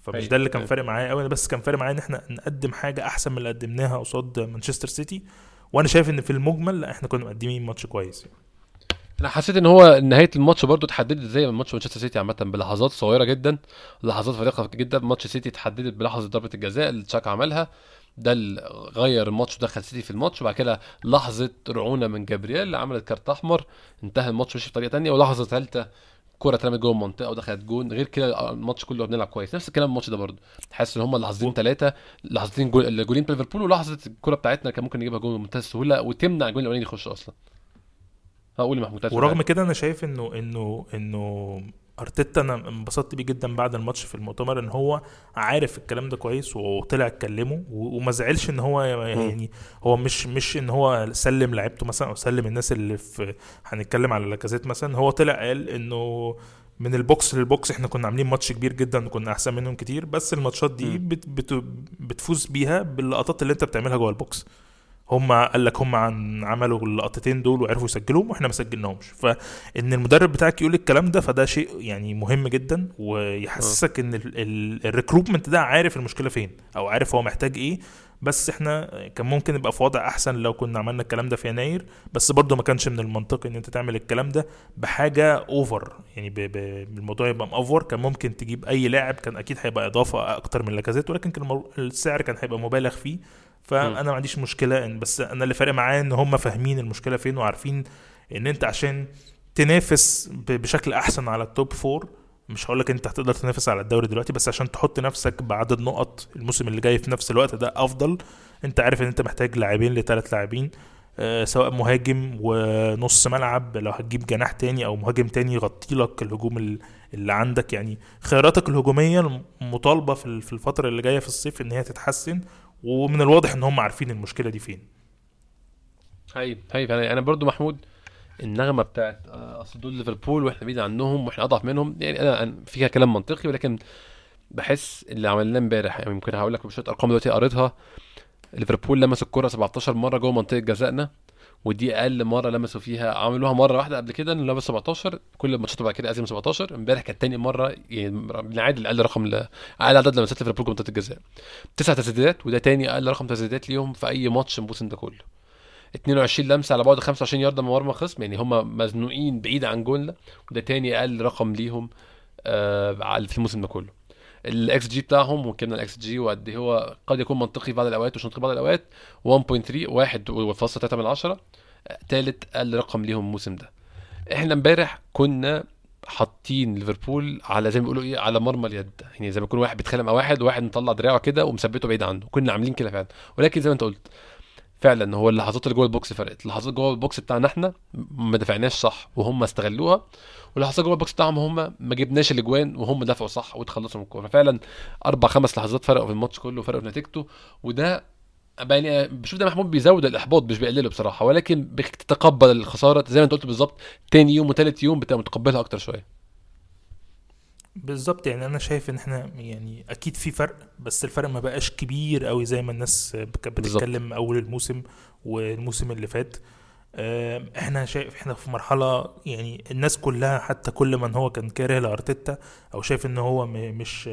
فمش ده اللي كان أيوة. فارق معايا قوي بس كان فارق معايا إن إحنا نقدم حاجة أحسن من اللي قدمناها قصاد مانشستر سيتي. وأنا شايف إن في المجمل لا إحنا كنا مقدمين ماتش كويس. أنا حسيت إن هو نهاية الماتش برضو اتحددت زي ما ماتش مانشستر سيتي عامة بلحظات صغيرة جدا لحظات فارقة جدا. ماتش سيتي اتحددت بلحظة ضربة الجزاء اللي تشاكا عملها. ده اللي غير الماتش ودخل سيتي في الماتش وبعد كده لحظة رعونة من جابرييل اللي عملت كارت أحمر انتهى الماتش مشي بطريقه تانية ولحظة ثالثة كرة اترمت جوه المنطقة ودخلت جون غير كده الماتش كله بنلعب كويس. نفس الكلام الماتش ده برضه. حاسس إن هم لحظتين ثلاثة لحظتين جول بتاع ليفربول ولحظة الكرة بتاعتنا كان ممكن نجيبها جول بمنتهى السهولة وتمنع الجول الأولاني يخش أصلا. هقول محمود ورغم كده أنا شايف إنه إنه إنه أرتيتا أنا انبسطت بيه جدا بعد الماتش في المؤتمر إن هو عارف الكلام ده كويس وطلع اتكلمه وما زعلش إن هو يعني هو مش مش إن هو سلم لعيبته مثلا أو سلم الناس اللي في هنتكلم على لاكازيت مثلا. هو طلع قال إنه من ال box لل box إحنا كنا عاملين ماتش كبير جدا وكنا أحسن منهم كتير بس الماتشات دي. بت بت بتفوز بيها باللقطات اللي أنت بتعملها جوه ال box. هم قال لك هم عن عملوا اللقطتين دول وعرفوا يسجلوهم وإحنا ما سجلناهمش. فإن المدرب بتاعك يقول الكلام ده فده شيء يعني مهم جدا ويحسسك إن ال recruitment ده عارف المشكلة فين أو عارف هو محتاج إيه. بس إحنا كان ممكن نبقى في وضع أحسن لو كنا عملنا الكلام ده في يناير. بس برضه ما كانش من المنطقي إن أنت تعمل الكلام ده بحاجة over يعني ب- ب- الموضوع يبقى مأفور كان ممكن تجيب أي لاعب كان أكيد هيبقى إضافة أكتر من لاكازيت ولكن كان السعر كان هيبقى مبالغ فيه. فانا ما عنديش مشكلة إن بس أنا اللي فارق معايا إن هم فاهمين المشكلة فين وعارفين إن أنت عشان تنافس بشكل أحسن على ال top four مش هقول لك أنت هتقدر تنافس على الدوري دلوقتي بس عشان تحط نفسك بعدد نقط الموسم اللي جاي في نفس الوقت ده أفضل. أنت عارف إن أنت محتاج لاعبين لثلاث لاعبين آه، سواء مهاجم ونص ملعب لو هتجيب جناح تاني أو مهاجم تاني يغطي لك الهجوم ال- اللي عندك. يعني خياراتك الهجومية مطالبة في ال- في الفترة اللي جاية في الصيف إن هي تتحسن ومن الواضح إن هم عارفين المشكلة دي فين. هاي هاي أنا أنا برضو محمود النغمة بتاعت آه، أصل دول ليفربول وإحنا بعيد عنهم وإحنا أضعف منهم يعني أنا فيها كلام منطقي ولكن بحس اللي عملناه امبارح يعني ممكن هقول لك شوية أرقام دلوقتي قريتها ليفربول لمس الكرة 17 مرة جوه منطقة جزائنا ودي أقل مرة لمسوا فيها عملوها مرة واحدة قبل كده انه لمس 17 كل الماتشات بعد كده ازم 17 امبارح كانت تاني مرة يعني بنعادل أقل رقم ل... أقل عدد لمسات ليفربول جوه منطقه الجزاء. تسع تسديدات وده تاني أقل رقم تسديدات ليهم في أي ماتش الموسم ده كله. 22 لمسة على بعد 25 ياردة من مرمى خصم يعني هم مزنوقين بعيد عن جولنا وده تاني أقل رقم ليهم آه في الموسم ده كله. ال XG بتاعهم وكنا ال XG وقد إيه هو قد يكون منطقي في بعض الأوقات ومش منطقي في بعض الأوقات 1.3 واحد وفاصلة 3 من عشرة تالت أقل رقم ليهم الموسم ده. إحنا امبارح كنا حاطين ليفربول على زي ما بيقولوا إيه على مرمى اليد. يعني زي ما يكون واحد بيتخانق مع واحد واحد مطلع دراعه كده ومثبته بعيد عنه. كنا عاملين كده فعلا. ولكن زي ما أنت قلت فعلا هو اللحظات اللي جوه ال box فرقت. اللحظات جوه ال box بتاعنا إحنا ما دفعناش صح وهم استغلوها. واللحظات جوه البوكس بتاعهم هم ما جبناش الأجوان وهم دفعوا صح وتخلصوا من الكورة. فعلا أربع خمس لحظات فرقوا في الماتش كله وفرقوا في نتيجته وده يعني بشوف ده محمود بيزود الإحباط مش بيقلله بصراحة ولكن بتتقبل الخسارة زي ما أنت قلت بالظبط. تاني يوم وتالت يوم بتبقى متقبلها أكتر شوية. بالظبط يعني أنا شايف إن إحنا يعني أكيد في فرق بس الفرق ما بقاش كبير قوي زي ما الناس كانت. بتتكلم أول الموسم والموسم اللي فات. آم، إحنا شايف إحنا في مرحلة يعني الناس كلها حتى كل من هو كان كاره لأرتيتا أو شايف إن هو مش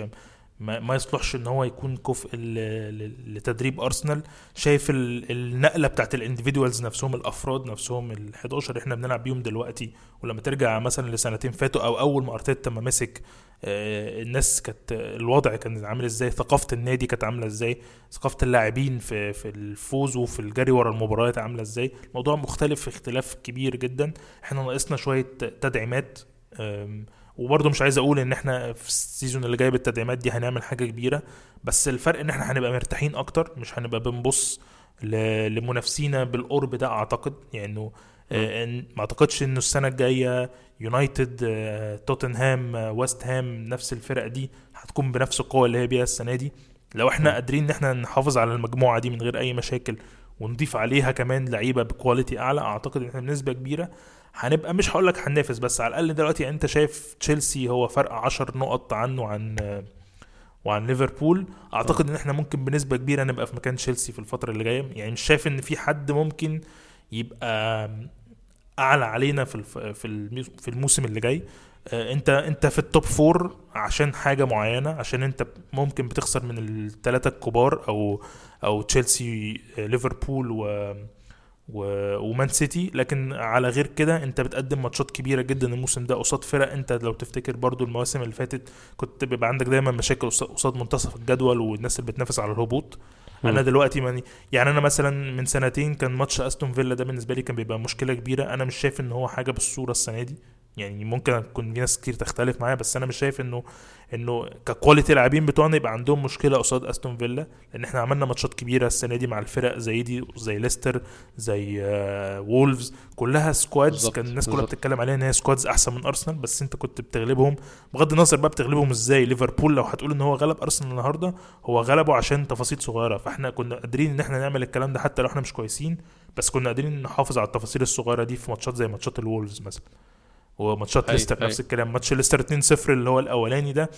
ما, يصلحش إن هو يكون كفء لتدريب أرسنال. شايف ال- النقلة بتاعت الانديفيدوالز نفسهم الأفراد نفسهم ال 11 اللي إحنا بنلعب بيهم دلوقتي ولما ترجع مثلا لسنتين فاتوا أو أول ما أرتيتا ما مسك آه، الناس كانت الوضع كان عامل إزاي ثقافة النادي كانت عاملة إزاي ثقافة اللاعبين في في الفوز وفي الجري ورا المباريات عاملة إزاي. الموضوع مختلف اختلاف كبير جدا. إحنا ناقصنا شوية تدعيمات آم، وبرضه مش عايز أقول إن إحنا في ال season اللي جاي بالتدعيمات دي هنعمل حاجة كبيرة بس الفرق إن إحنا هنبقى مرتاحين أكتر مش هنبقى بنبص لمنافسينا بالقرب ده أعتقد. يعني آه، ما اعتقدش إنه السنة الجاية يونايتد آه، توتنهام آه، ويست هام نفس الفرق دي هتكون بنفس القوة اللي هي بيها السنة دي. لو إحنا. قادرين إن إحنا نحافظ على المجموعة دي من غير أي مشاكل ونضيف عليها كمان لعيبة ب quality أعلى أعتقد إن إحنا بنسبة كبيرة هنبقى مش هقول لك هننافس بس على الأقل دلوقتي أنت شايف تشيلسي هو فرق 10 نقط عنه عن آه، وعن ليفربول أعتقد إن إحنا ممكن بنسبة كبيرة نبقى في مكان تشيلسي في الفترة اللي جاية. يعني مش شايف إن في حد ممكن يبقى أعلى علينا في في الموسم اللي جاي. آه، أنت أنت في ال top four عشان حاجة معينة عشان أنت ممكن بتخسر من الثلاثه الكبار أو أو تشيلسي آه، ليفربول و و- ومان سيتي. لكن على غير كده أنت بتقدم ماتشات كبيرة جدا الموسم ده قصاد فرق. أنت لو تفتكر برضو المواسم اللي فاتت كنت بيبقى عندك دايما مشاكل قصاد- منتصف الجدول والناس اللي بتنافس على الهبوط. أنا دلوقتي ماني يعني أنا مثلا من سنتين كان ماتش أستون فيلا ده بالنسبة لي كان بيبقى مشكلة كبيرة. أنا مش شايف إن هو حاجة بالصورة السنة دي. يعني ممكن يكون في ناس كتير تختلف معايا بس أنا مش شايف إنه إنه ك quality لاعبين بتوعنا يبقى عندهم مشكلة قصاد أستون فيلا لأن إحنا عملنا ماتشات كبيرة السنة دي مع الفرق زي دي زي ليستر زي آه وولفز كلها squads بالظبط، كان الناس كلها. بتتكلم عليها إن هي squads أحسن من أرسنال بس أنت كنت بتغلبهم. بغض النظر بقى بتغلبهم إزاي ليفربول لو هتقول إن هو غلب أرسنال النهارده هو غلبه عشان تفاصيل صغيرة. فإحنا كنا قادرين إن إحنا نعمل الكلام ده حتى لو إحنا مش كويسين بس كنا قادرين نحافظ على التفاصيل الصغيرة دي في ماتشات زي ماتشات الوولفز مثلا. وماتشات ليستر. نفس الكلام. ماتش ليستر 2-0 اللي هو الأولاني ده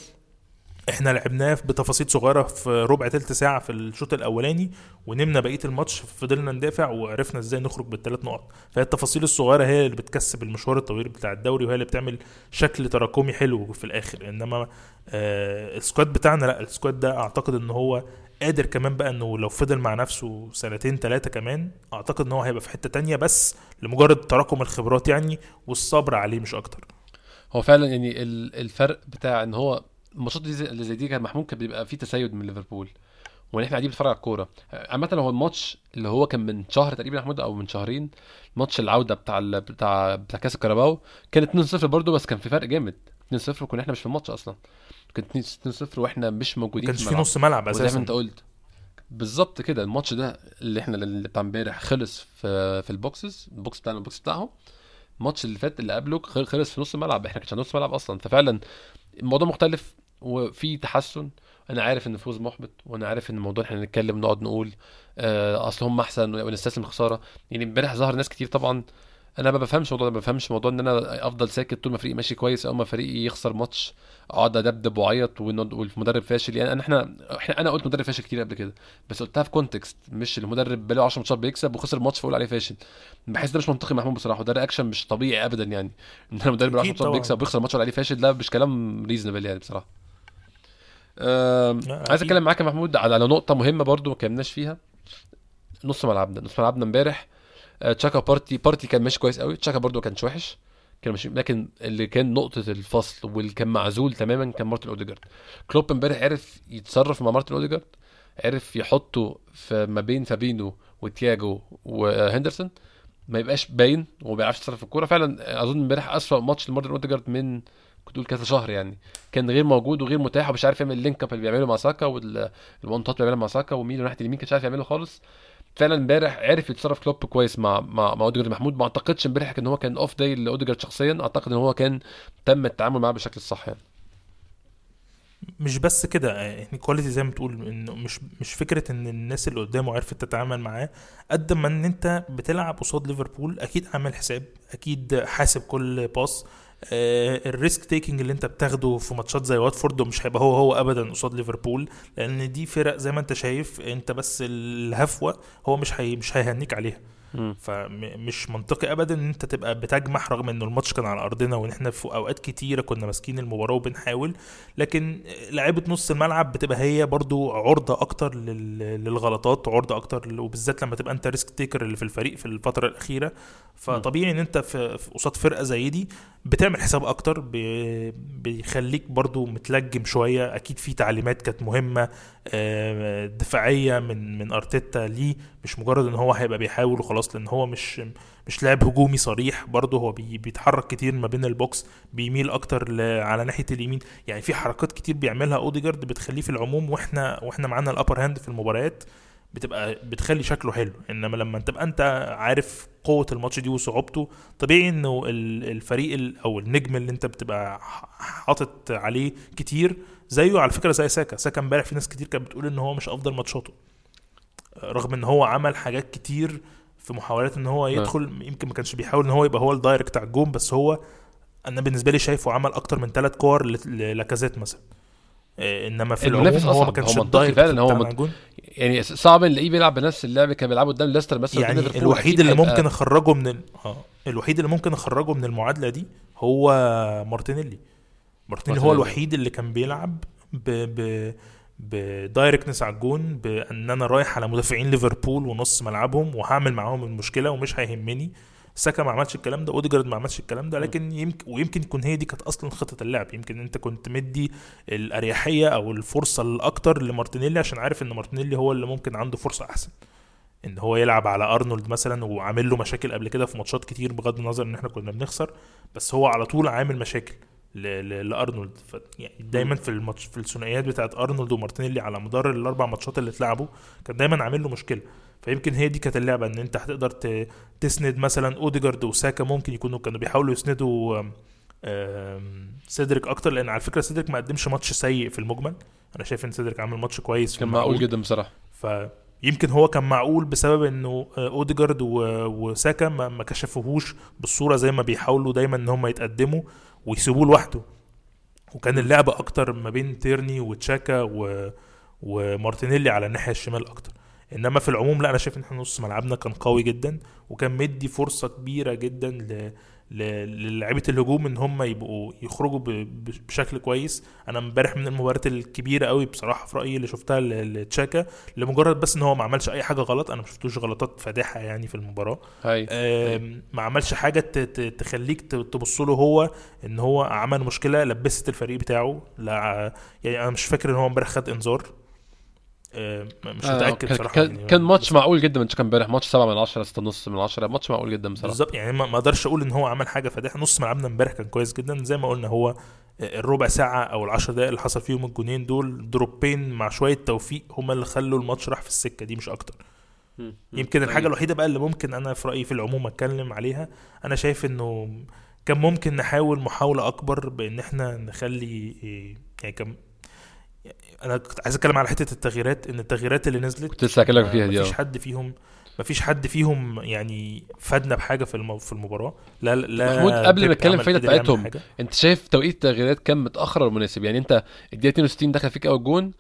إحنا لعبناه بتفاصيل صغيرة في ربع تلت ساعة في الشوط الأولاني ونمنا بقية الماتش فضلنا ندافع وعرفنا إزاي نخرج بالثلاث نقط. فهي التفاصيل الصغيرة هي اللي بتكسب المشوار الطويل بتاع الدوري وهي اللي بتعمل شكل تراكمي حلو في الآخر. إنما آه ال squad بتاعنا لأ ال squad ده أعتقد إن هو قادر كمان بقى إنه لو فضل مع نفسه سنتين ثلاثة كمان أعتقد إن هو هيبقى في حتة تانية بس لمجرد تراكم الخبرات يعني والصبر عليه مش أكتر. هو فعلا يعني ال- الفرق بتاع إن هو الماتشات اللي زي دي كان محمود كان بيبقى فيه تسيد من ليفربول وإن إحنا قاعدين بنتفرج على الكورة. عامة هو الماتش اللي هو كان من شهر تقريبا محمود أو من شهرين ماتش العودة بتاع ال... بتاع بتاع كأس الكاراباو كان 2-0 برضه بس كان في فرق جامد. 2-0 وكنا إحنا مش في الماتش أصلا. كان 2-0 وإحنا مش ما موجودين كانش في الملعب. نص ملعب وزي ما أساسا. انت قلت. بالظبط كده الماتش ده اللي إحنا اللي بتاع امبارح خلص في في ال boxes ال box بتاعنا ال box بتاعهم. الماتش اللي فات اللي قبله خل- خلص في نص الملعب إحنا كانش عندنا نص ملعب أصلا. ففعلا الموضوع مختلف وفي تحسن. أنا عارف إن الفوز محبط وأنا عارف إن الموضوع إحنا نتكلم نقعد نقول آه أصل هم أحسن ونستسلم الخساره يعني امبارح ظهر ناس كتير طبعا أنا ما بفهمش الموضوع ده ما بفهمش موضوع إن أنا أفضل ساكت طول ما فريقي ماشي كويس أو ما فريقي يخسر ماتش أقعد أدبدب وأعيط والمدرب فاشل. يعني أنا إحنا إحنا أنا قلت مدرب فاشل كتير قبل كده بس قلتها في context مش المدرب بقاله 10 ماتشات بيكسب وخسر ماتش فأقول عليه فاشل. بحس ده مش منطقي محمود بصراحة وده reaction مش طبيعي ابدا يعني. إن أنا مدرب بقاله 10 أكيد ماتشات. بيكسب ويخسر ماتش عليه فاشل ده مش كلام reasonable يعني بصراحة. لا، عايز. أتكلم معاك يا محمود على نقطة مهمة برضو ما اتكلمناش فيها. نص ملعبنا نص ملعبنا امبارح تشاكا بارتي بارتي كان ماشي كويس قوي. تشاكا برضو ما كانش وحش كان ماشي لكن اللي كان نقطة الفصل واللي كان معزول تماما كان مارتن أوديجارد. كلوب امبارح عرف يتصرف مع مارتن أوديجارد عرف يحطه في ما بين فابينو وتياجو وهندرسون. ما يبقاش باين وما بيعرفش يتصرف في الكورة. فعلا أظن امبارح أسوأ ماتش لمارتن أوديجارد من كنت تقول كذا شهر يعني. كان غير موجود وغير متاح ومش عارف يعمل ال link up اللي بيعمله مع ساكا وال one two اللي بيعمله مع ساكا وميلو ناحيه اليمين كانش عارف يعمله خالص. فعلا امبارح عرف يتصرف كلوب كويس مع مع مع أوديجارد محمود. ما أعتقدش امبارح إن هو كان off day لأوديجارد شخصيا. أعتقد إن هو كان تم التعامل معاه بالشكل الصح يعني. مش بس كده يعني quality زي ما بتقول إنه مش مش فكرة إن الناس اللي قدامه عرفت تتعامل معاه. قد ما إن أنت بتلعب قصاد ليفربول أكيد عامل حساب أكيد حاسب كل باص. ال risk taking اللي انت بتاخده في ماتشات زي واتفورد ومش هيبقى هو هو ابدا قصاد ليفربول لأن دي فرق زي ما انت شايف انت بس الهفوة هو مش هي مش هيهنيك عليها. فمش منطقي ابدا ان انت تبقى بتجمح رغم انه الماتش كان على ارضنا وان إحنا في اوقات كتيرة كنا ماسكين المباراة وبنحاول لكن لعيبة نص الملعب بتبقى هي برضو عرضة أكتر لل- للغلطات عرضة أكتر وبالذات لما تبقى انت risk taker اللي في الفريق في الفترة الأخيرة. فطبيعي ان انت في- قصاد فرقة زي دي بتعمل حساب أكتر بي- بيخليك برضو متلجم شوية. أكيد في تعليمات كانت مهمة آه، دفاعية من من أرتيتا ليه. مش مجرد إن هو هيبقى بيحاول وخلاص لأن هو مش مش لاعب هجومي صريح. برضه هو بي بيتحرك كتير ما بين ال box بيميل أكتر على ناحية اليمين. يعني في حركات كتير بيعملها أوديجارد بتخليه في العموم وإحنا وإحنا معانا ال upper hand في المباريات. بتبقى بتخلي شكله حلو. إنما لما تبقى أنت عارف قوة الماتش دي وصعوبته طبيعي إنه ال- الفريق ال- أو النجم اللي أنت بتبقى حاطط عليه كتير زيه على فكرة زي ساكا. ساكا امبارح في ناس كتير كانت بتقول إن هو مش أفضل ماتشاته. رغم إن هو عمل حاجات كتير في محاولات إن هو يدخل يمكن ما كانش بيحاول إن هو يبقى هو ال direct على الجون بس هو أنا بالنسبة لي شايفه عمل أكتر من ثلاث كور ل- لاكازيت مثلا. آه، إنما في العموم هو ما. كانش ال direct فعلا، هو الجون يعني صعب نلاقيه بيلعب بنفس اللعب اللي كان بيلعبه قدام ليستر مثلا يعني. الوحيد اللي ممكن أخرجه من ال... آه الوحيد اللي ممكن أخرجه من المعادلة دي هو مارتينيلي مارتينيلي هو. الوحيد اللي كان بيلعب ب ب ب directness على الجون بأن أنا رايح على مدافعين ليفربول ونص ملعبهم وهعمل معاهم المشكلة ومش هيهمني ساكا ما عملش الكلام ده اوديجارد ما عملش الكلام ده لكن يمكن ويمكن يكون هي دي كانت أصلا خطة اللعب. يمكن انت كنت مدي الأريحية أو الفرصة الاكتر لمارتينيلي عشان عارف ان مارتينيلي هو اللي ممكن عنده فرصة احسن. ان هو يلعب على أرنولد مثلا وعامل له مشاكل قبل كده في ماتشات كتير بغض النظر ان إحنا كنا بنخسر بس هو على طول عامل مشاكل لأرنولد. ف يعني دايما في الماتش في الثنائيات بتاعت أرنولد ومارتينيلي على مدار الأربع ماتشات اللي اتلعبوا كان دايما عامل له مشكلة. فيمكن هي دي كانت اللعبة إن أنت هتقدر تسند مثلا أوديجارد وساكا ممكن يكونوا كانوا بيحاولوا يسندوا سيدريك أكتر لأن على فكرة سيدريك ما قدمش ماتش سيء في المجمل. أنا شايف إن سيدريك عامل ماتش كويس كان. معقول جدا بصراحة. فيمكن هو كان معقول بسبب إنه آه، أوديجارد وساكا ما ما كشفوهوش بالصورة زي ما بيحاولوا دايما إن هم يتقدموا ويسيبوه لوحده. وكان اللعب أكتر ما بين تيرني وتشاكا و... ومارتينيلي على الناحية الشمال أكتر. إنما في العموم لا أنا شايف إن إحنا نص ملعبنا كان قوي جدا وكان مدي فرصة كبيرة جدا ل... ل... للاعيبة الهجوم إن هم يبقوا يخرجوا بشكل كويس. أنا امبارح من المباريات الكبيرة قوي بصراحة في رأيي اللي شفتها لتشاكا لمجرد بس إن هو ما عملش أي حاجة غلط أنا ما شفتوش غلطات فادحة يعني في المباراة. هاي. ما عملش حاجة تخليك تبص له هو إن هو عمل مشكلة لبست الفريق بتاعه لا يعني أنا مش فاكر إن هو امبارح خد إنذار. مش آه، متأكد بصراحه كان, يعني كان ماتش معقول جدا من كان امبارح ماتش 7 من 10 6 ونص من 10 ماتش معقول جدا بصراحة بالظبط يعني ما أقدرش أقول إن هو عمل حاجة فادحة نص ملعبنا امبارح كان كويس جدا زي ما قلنا هو الربع ساعة أو العشر دقائق اللي حصل فيهم الجونين دول دروبين مع شوية توفيق هما اللي خلوا الماتش راح في السكة دي مش أكتر. يمكن الحاجة أيوة. الوحيدة بقى اللي ممكن أنا في رأيي في العموم أتكلم عليها أنا شايف إنه كان ممكن نحاول محاولة أكبر بإن إحنا نخلي إيه، يعني كان أنا كنت عايز أتكلم على حتة التغييرات إن التغييرات اللي نزلت كنت لسه هكلمك فيها دي مفيش آه حد فيهم مفيش حد فيهم يعني فادنا بحاجة في في المباراة لا لا محمود، قبل ما قدر يعمل بتاعتهم،. أنت شايف توقيت التغييرات كان متأخر ولا مناسب يعني أنت الدقيقة 62 دخل فيك أول جون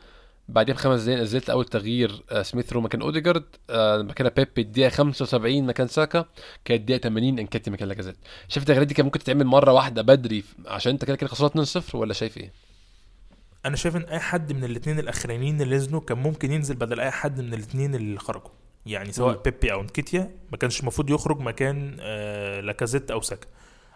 بعدين بخمس دقايق نزلت أول تغيير آه، سميث رو مكان أوديجارد آه، مكان بيبي الدقيقة 75 مكان ساكا كانت الدقيقة 80 نكيتيا مكان لاكازيت شايف التغييرات دي كان ممكن تتعمل مرة واحدة بدري عشان أنت كده كده خسران 2-0 ولا شايف إيه؟ أنا شايف إن أي حد من الاثنين الأخرانيين اللي نزلوا كان ممكن ينزل بدل أي حد من الاثنين اللي خرجوا يعني سواء مم. بيبي أو نكيتيا ما كانش المفروض يخرج مكان آه لاكازيت أو ساكا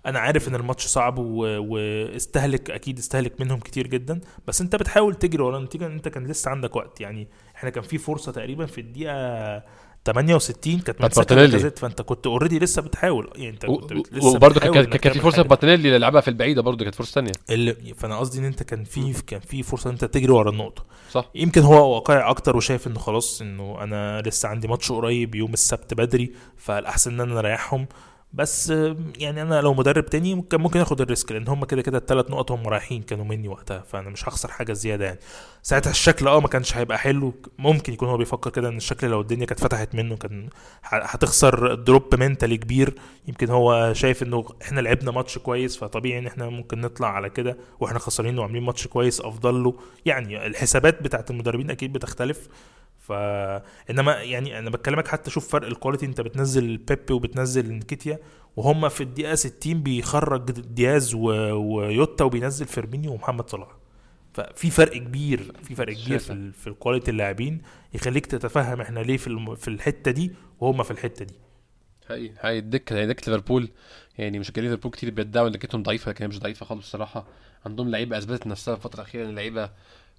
أنا عارف إن الماتش صعب و- واستهلك أكيد استهلك منهم كتير جدا بس أنت بتحاول تجري ورا النتيجة أنت كان لسه عندك وقت يعني إحنا كان في فرصة تقريبا في الدقيقة 68 كانت مارتينيلي. لاكازيت فانت كنت already لسه بتحاول. يعني انت كنت و- لسه وبرضه بتحاول كان في فرصة حاجة. مارتينيلي اللي لعبها في البعيدة برضه كانت فرصة ثانية اللي فأنا قصدي إن أنت كان في كان في فرصة إن أنت تجري ورا النقطة. صح. يمكن هو واقعي أكتر وشايف إنه خلاص إنه أنا لسه عندي ماتش قريب يوم السبت بدري فالأحسن إن أنا أريحهم. بس يعني أنا لو مدرب تاني ممكن ممكن آخد ال risk لأن هم كده كده الثلاث نقط هم رايحين كانوا مني وقتها فأنا مش هخسر حاجة زيادة يعني. ساعتها الشكل آه ما كانش هيبقى حلو ممكن يكون هو بيفكر كده إن الشكل لو الدنيا كانت فتحت منه كان هتخسر drop mentally كبير. يمكن هو شايف إنه إحنا لعبنا ماتش كويس فطبيعي إن إحنا ممكن نطلع على كده وإحنا خسرانين وعاملين ماتش كويس أفضل له. يعني الحسابات بتاعت المدربين أكيد بتختلف. ف إنما يعني أنا بكلمك حتى شوف فرق ال quality أنت بتنزل بيبي وبتنزل نكيتيا وهم في الدقيقة 60 بيخرج دياز و... وجوتا وبينزل فيرمينيو ومحمد صلاح. ففي فرق كبير في فرق كبير في. ال... في ال quality اللاعبين يخليك تتفهم إحنا ليه في الم... في الحتة دي وهم في الحتة دي. حقيقي حقيقي الدكة يعني دكة ليفربول. يعني مشجعين ليفربول كتير بيدعوا إن دكتهم ضعيفة لكن هي مش ضعيفة خالص الصراحة. عندهم لعيبة أثبتت نفسها الفترة الأخيرة ان لعيبة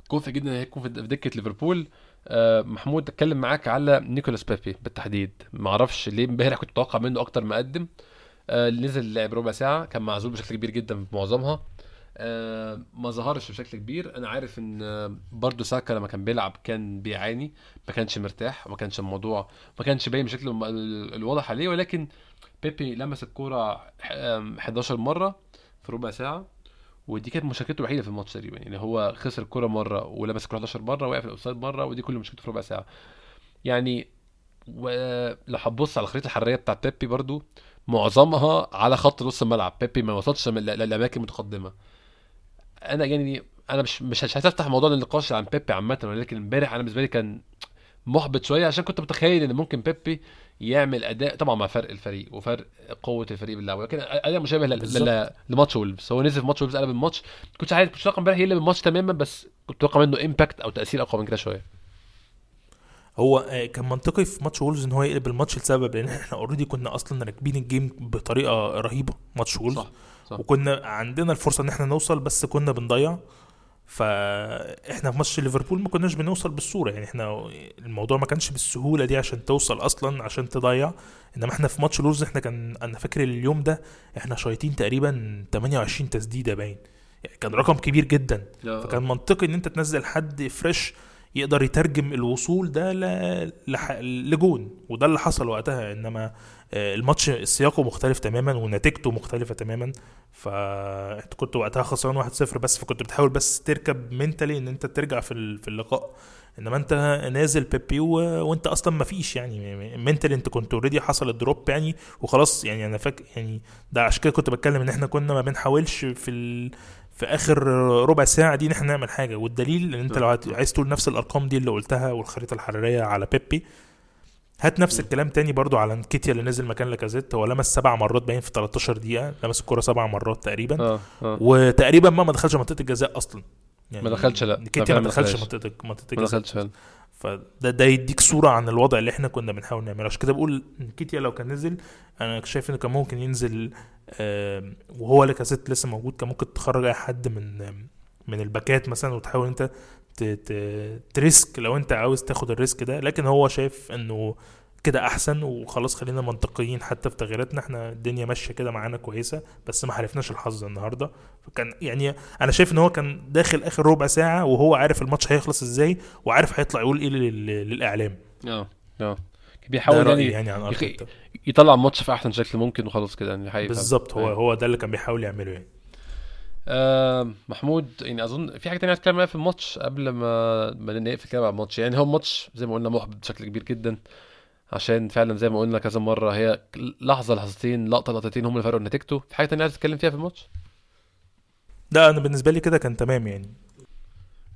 كفء جدا إن هي تكون في دكة ليفربول. آه محمود أتكلم معاك على نيكولاس بيبي بالتحديد. ما أعرفش ليه امبارح كنت متوقع منه أكتر ما قدم. آه نزل لعب ربع ساعة كان معزول بشكل كبير جدا في معظمها. آه ما ظهرش بشكل كبير. أنا عارف إن برضه ساكا لما كان بيلعب كان بيعاني ما كانش مرتاح ما كانش الموضوع ما كانش باين بشكل الواضح عليه. ولكن بيبي لمس الكورة ح- آم، 11 مرة في ربع ساعة. ودي كانت مشاركته الوحيدة في الماتش تقريبا يعني هو خسر الكوره مرة ولمس الكوره 11 مرة وقع في الأوفسايد مرة ودي كل مشكلته في ربع ساعة. يعني ولو هتبص على الخريطة الحرارية بتاعت بيبي برضو معظمها على خط نص الملعب. بيبي ما وصلش للاماكن المتقدمه أنا يعني أنا مش مش مش هتفتح موضوع النقاش عن بيبي عامة ولكن امبارح أنا بالنسبة لي كان محبط شوية عشان كنت متخيل إن ممكن بيبي يعمل أداء طبعا مع فرق الفريق وفرق قوة الفريق باللعب ولكن أداء مشابه لماتش وولفز. هو نزل في ماتش وولفز قلب الماتش. كنتش عارف كنتش متوقع امبارح يقلب الماتش تماما بس كنت متوقع منه impact أو تأثير أقوى من كده شوية. هو آه، كان منطقي في ماتش وولفز إن هو يقلب الماتش لسبب لأن إحنا already كنا أصلا راكبين ال game بطريقة رهيبة ماتش وولفز. صح صح. وكنا عندنا الفرصة إن إحنا نوصل بس كنا بنضيع. فاحنا في ماتش ليفربول ما كناش بنوصل بالصورة. يعني إحنا الموضوع ما كانش بالسهولة دي عشان توصل أصلا عشان تضيع. إنما إحنا في ماتش وولفز إحنا كان أنا فاكر اليوم ده إحنا شايطين تقريبا 28 تسديدة باين. يعني كان رقم كبير جدا. فكان منطقي إن أنت تنزل حد fresh يقدر يترجم الوصول ده ل... لح... لجون وده اللي حصل وقتها إنما آه، الماتش سياقه مختلف تماما ونتيجته مختلفة تماما. فانت كنت وقتها خسران 1-0 بس فكنت بتحاول بس تركب mentally إن أنت ترجع في في اللقاء. إنما أنت نازل بيبي و... وأنت أصلا ما فيش يعني mentally أنت كنت already حصل ال drop يعني وخلاص يعني أنا فاكر يعني ده عشان كده كنت بتكلم إن إحنا كنا ما بنحاولش في ال... في آخر ربع ساعة دي إن إحنا نعمل حاجة. والدليل إن أنت لو عايز- تقول نفس الأرقام دي اللي قلتها والخريطة الحرارية على بيبي هات نفس الكلام تاني برضو على نكيتيا اللي نزل مكان لاكازيت. هو لمس سبع مرات باين في 13 دقيقة لمس الكرة سبع مرات تقريبا. آه آه. وتقريبا ما ما دخلش منطقة الجزاء أصلا. يعني ما دخلش، لا. نكيتيا ما ما دخلش دخلش. منطقه منطقة ما الجزاء. دخلش فعلا فده ده يديك صورة عن الوضع اللي إحنا كنا بنحاول نعمله. عشان كده بقول نكيتيا لو كان نزل أنا شايف إنه كان ممكن ينزل وهو لاكازيت لسه موجود كان ممكن تخرج أي حد من من الباكات مثلا وتحاول أنت ت risk لو أنت عاوز تاخد ال risk ده. لكن هو شايف إنه كده أحسن وخلاص خلينا منطقيين حتى في تغييراتنا. إحنا الدنيا ماشية كده معانا كويسة بس ما حالفناش الحظ النهارده. فكان يعني أنا شايف إن هو كان داخل آخر ربع ساعة وهو عارف الماتش هيخلص إزاي وعارف هيطلع يقول إيه لل- للإعلام. آه آه. بيحاول يعني يعني عن يخ- يطلع الماتش في أحسن شكل ممكن وخلاص كده يعني بالظبط هو أيوة. هو ده اللي كان بيحاول يعمله يعني. آه محمود يعني أظن في حاجة تانية عايز اتكلم عليها في الماتش قبل ما ما نقفل الكلام على الماتش. يعني هو الماتش زي ما قلنا محبط بشكل كبير جدا عشان فعلا زي ما قلنا كذا مرة هي لحظة لحظتين لقطة لقطتين هم اللي فرقوا نتيجته. في حاجة تانية عايز تتكلم فيها في الماتش؟ لا أنا بالنسبة لي كده كان تمام يعني.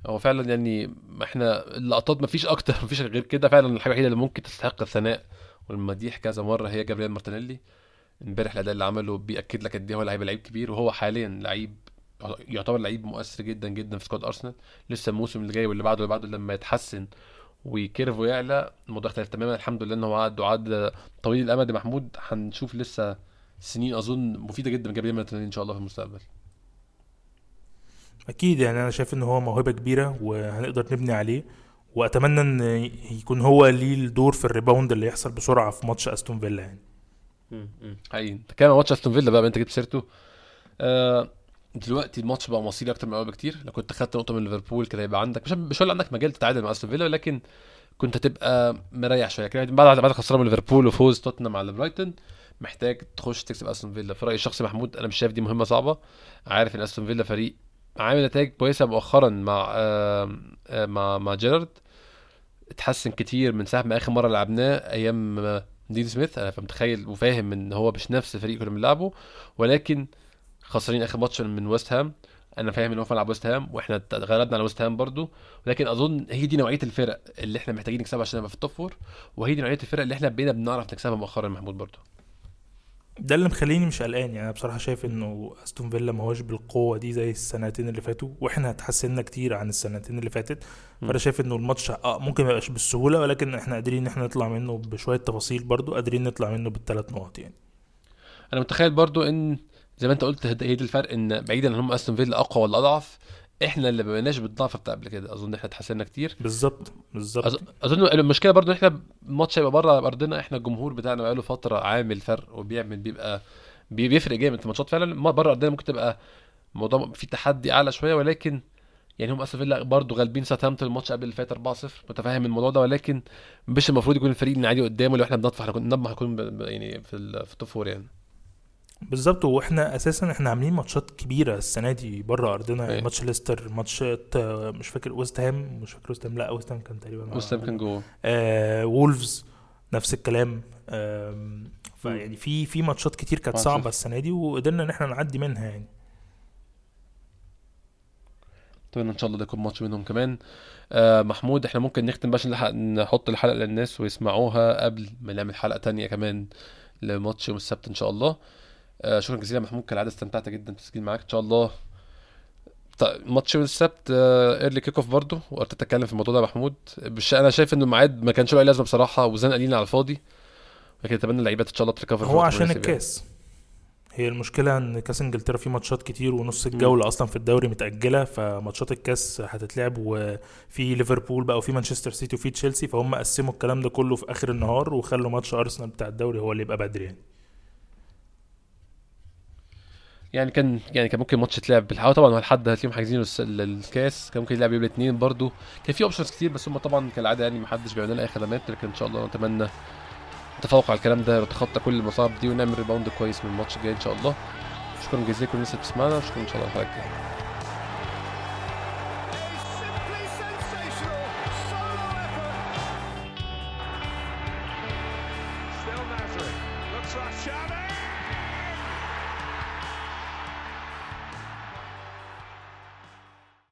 هو فعلا يعني إحنا اللقطات مفيش أكتر مفيش غير كده فعلا الحاجة الوحيدة اللي ممكن تستحق الثناء والمديح كذا مرة هي جابرييل مارتينيلي. امبارح الأداء اللي عمله بيأكد لك قد إيه هو لعيب لعيب كبير وهو حاليا لعيب يعتبر لعيب مؤثر جدا جدا في squad أرسنال. لسه الموسم اللي جاي واللي بعده واللي بعده لما يتحسن وي curve ويعلى الموضوع اختلف تماما. الحمد لله إن هو عقده عقد طويل الأمد محمود. هنشوف لسه سنين أظن مفيدة جدا جابرييل مارتينيلي إن شاء الله في المستقبل. أكيد يعني أنا شايف إن هو موهبة كبيرة وهنقدر نبني عليه وأتمنى إن يكون هو ليه الدور في ال rebound اللي يحصل بسرعة في ماتش أستون فيلا يعني. حقيقي. كمان ماتش أستون فيلا بقى أنت جبت سيرته. آه دلوقتي الماتش بقى مصيري أكتر من الأول بكتير. لو كنت خدت نقطة من ليفربول كده يبقى عندك مش مش هقول عندك مجال تتعادل مع أستون فيلا ولكن كنت هتبقى مريح شوية. كده بعد بعد خساره من ليفربول وفوز توتنهام على برايتون محتاج تخش تكسب أستون فيلا. في رايي الشخصي محمود أنا مش شايف دي مهمة صعبة. عارف إن أستون فيلا فريق عامل نتائج كويسة مؤخرا مع آه آه مع مع جيرارد. اتحسن كتير من ساعة ما آخر مرة لعبناه أيام دين سميث. أنا متخيل وفاهم إن هو مش نفس الفريق كنا بنلعبه ولكن خسرين آخر ماتش من ويست هام. أنا فاهم إن هو ملعب ويست هام وإحنا غلبنا على ويست هام برضو. ولكن أظن هي دي نوعية الفرق اللي إحنا محتاجين نكسبها عشان نبقى في ال top four وهي دي نوعية الفرق اللي إحنا بقينا بنعرف نكسبها مؤخرا محمود برضو. ده اللي مخليني مش قلقان. يعني أنا بصراحة شايف إنه أستون فيلا ما هوش بالقوة دي زي السنتين اللي فاتوا وإحنا اتحسنا كتير عن السنتين اللي فاتت. فأنا شايف إنه الماتش آه ممكن ما يبقاش بالسهولة ولكن إحنا قادرين إن إحنا نطلع منه بشوية تفاصيل برضو قادرين نطلع منه بالثلاث نقط يعني. أنا متخيل برضو إن زي ما أنت قلت هي الفرق إن بعيدا ان هم أستون فيلا أقوى ولا أضعف. إحنا اللي ما بقيناش بالضعف بتاع قبل كده. أظن إحنا اتحسنا كتير. بالظبط بالظبط. أظن المشكلة برضو إحنا الماتش هيبقى بره أرضنا إحنا الجمهور بتاعنا بقاله فترة عامل فرق وبيعمل بيبقى بي- بيفرق جامد في الماتشات. فعلا بره أرضنا ممكن تبقى الموضوع في تحدي أعلى شوية ولكن يعني هم استون فيلا برضه غالبين ساوثهامبتون الماتش قبل اللي فات 4-0 متفاهم الموضوع ده ولكن مش المفروض يكون الفريق اللي عادي قدامه. لو إحنا بنطمح إحنا كنا نطمح نكون ب- ب- يعني في ال top four يعني. بالظبط. وإحنا أساسا إحنا عاملين ماتشات كبيرة السنة دي بره أرضنا. أيوة. ماتش ليستر ماتشات آه، مش فاكر ويست هام. مش فاكر ويست هام. لا ويست هام كان تقريبا مع- ويست هام كان جوه. آه وولفز. نفس الكلام. آم، فيعني في في ماتشات كتير كانت صعبة. السنة دي وقدرنا إن إحنا نعدي منها يعني. أتمنى إن شاء الله ده يكون ماتش منهم كمان. آه محمود إحنا ممكن نختم نلحق نحط الحلقة للناس ويسمعوها قبل ما نعمل حلقة تانية كمان لماتش يوم السبت إن شاء الله. آه شكرا جزيلا محمود كالعاده استمتعت جدا بالتسجيل معاك إن شاء الله. طيب ماتش يوم السبت early kick off برضه وقلت أتكلم في الموضوع ده يا محمود. مش أنا شايف إنه الميعاد ما كانش له أي لازمة بصراحة وزنقه لينا على الفاضي. لكن أتمنى اللعيبة إن شاء الله تريكفر هو عشان الكاس. هي المشكلة إن كاس إنجلترا فيه ماتشات كتير ونص الجولة أصلا في الدوري متأجلة فماتشات الكاس هتتلعب وفي ليفربول بقى وفي مانشستر سيتي وفي تشيلسي فهم قسموا الكلام ده كله في آخر النهار وخلوا ماتش أرسنال بتاع الدوري هو اللي يبقى بدري يعني. يعني كان يعني كان ممكن ماتش يتلعب بالحقيقة. طبعا هو الحد هتلاقيهم ال- الكاس. كان ممكن يلعب يوم الاثنين برضو. كان في options كتير بس هم طبعا كالعادة يعني محدش بيعمل لنا أي خدمات لكن إن شاء الله نتمنى نتفوق على الكلام ده ونتخطى كل المصاعب دي ونعمل rebound كويس من الماتش الجاي إن شاء الله. شكرا جزيلا لكل الناس اللي بتسمعنا وشكرا إن شاء الله الجاية.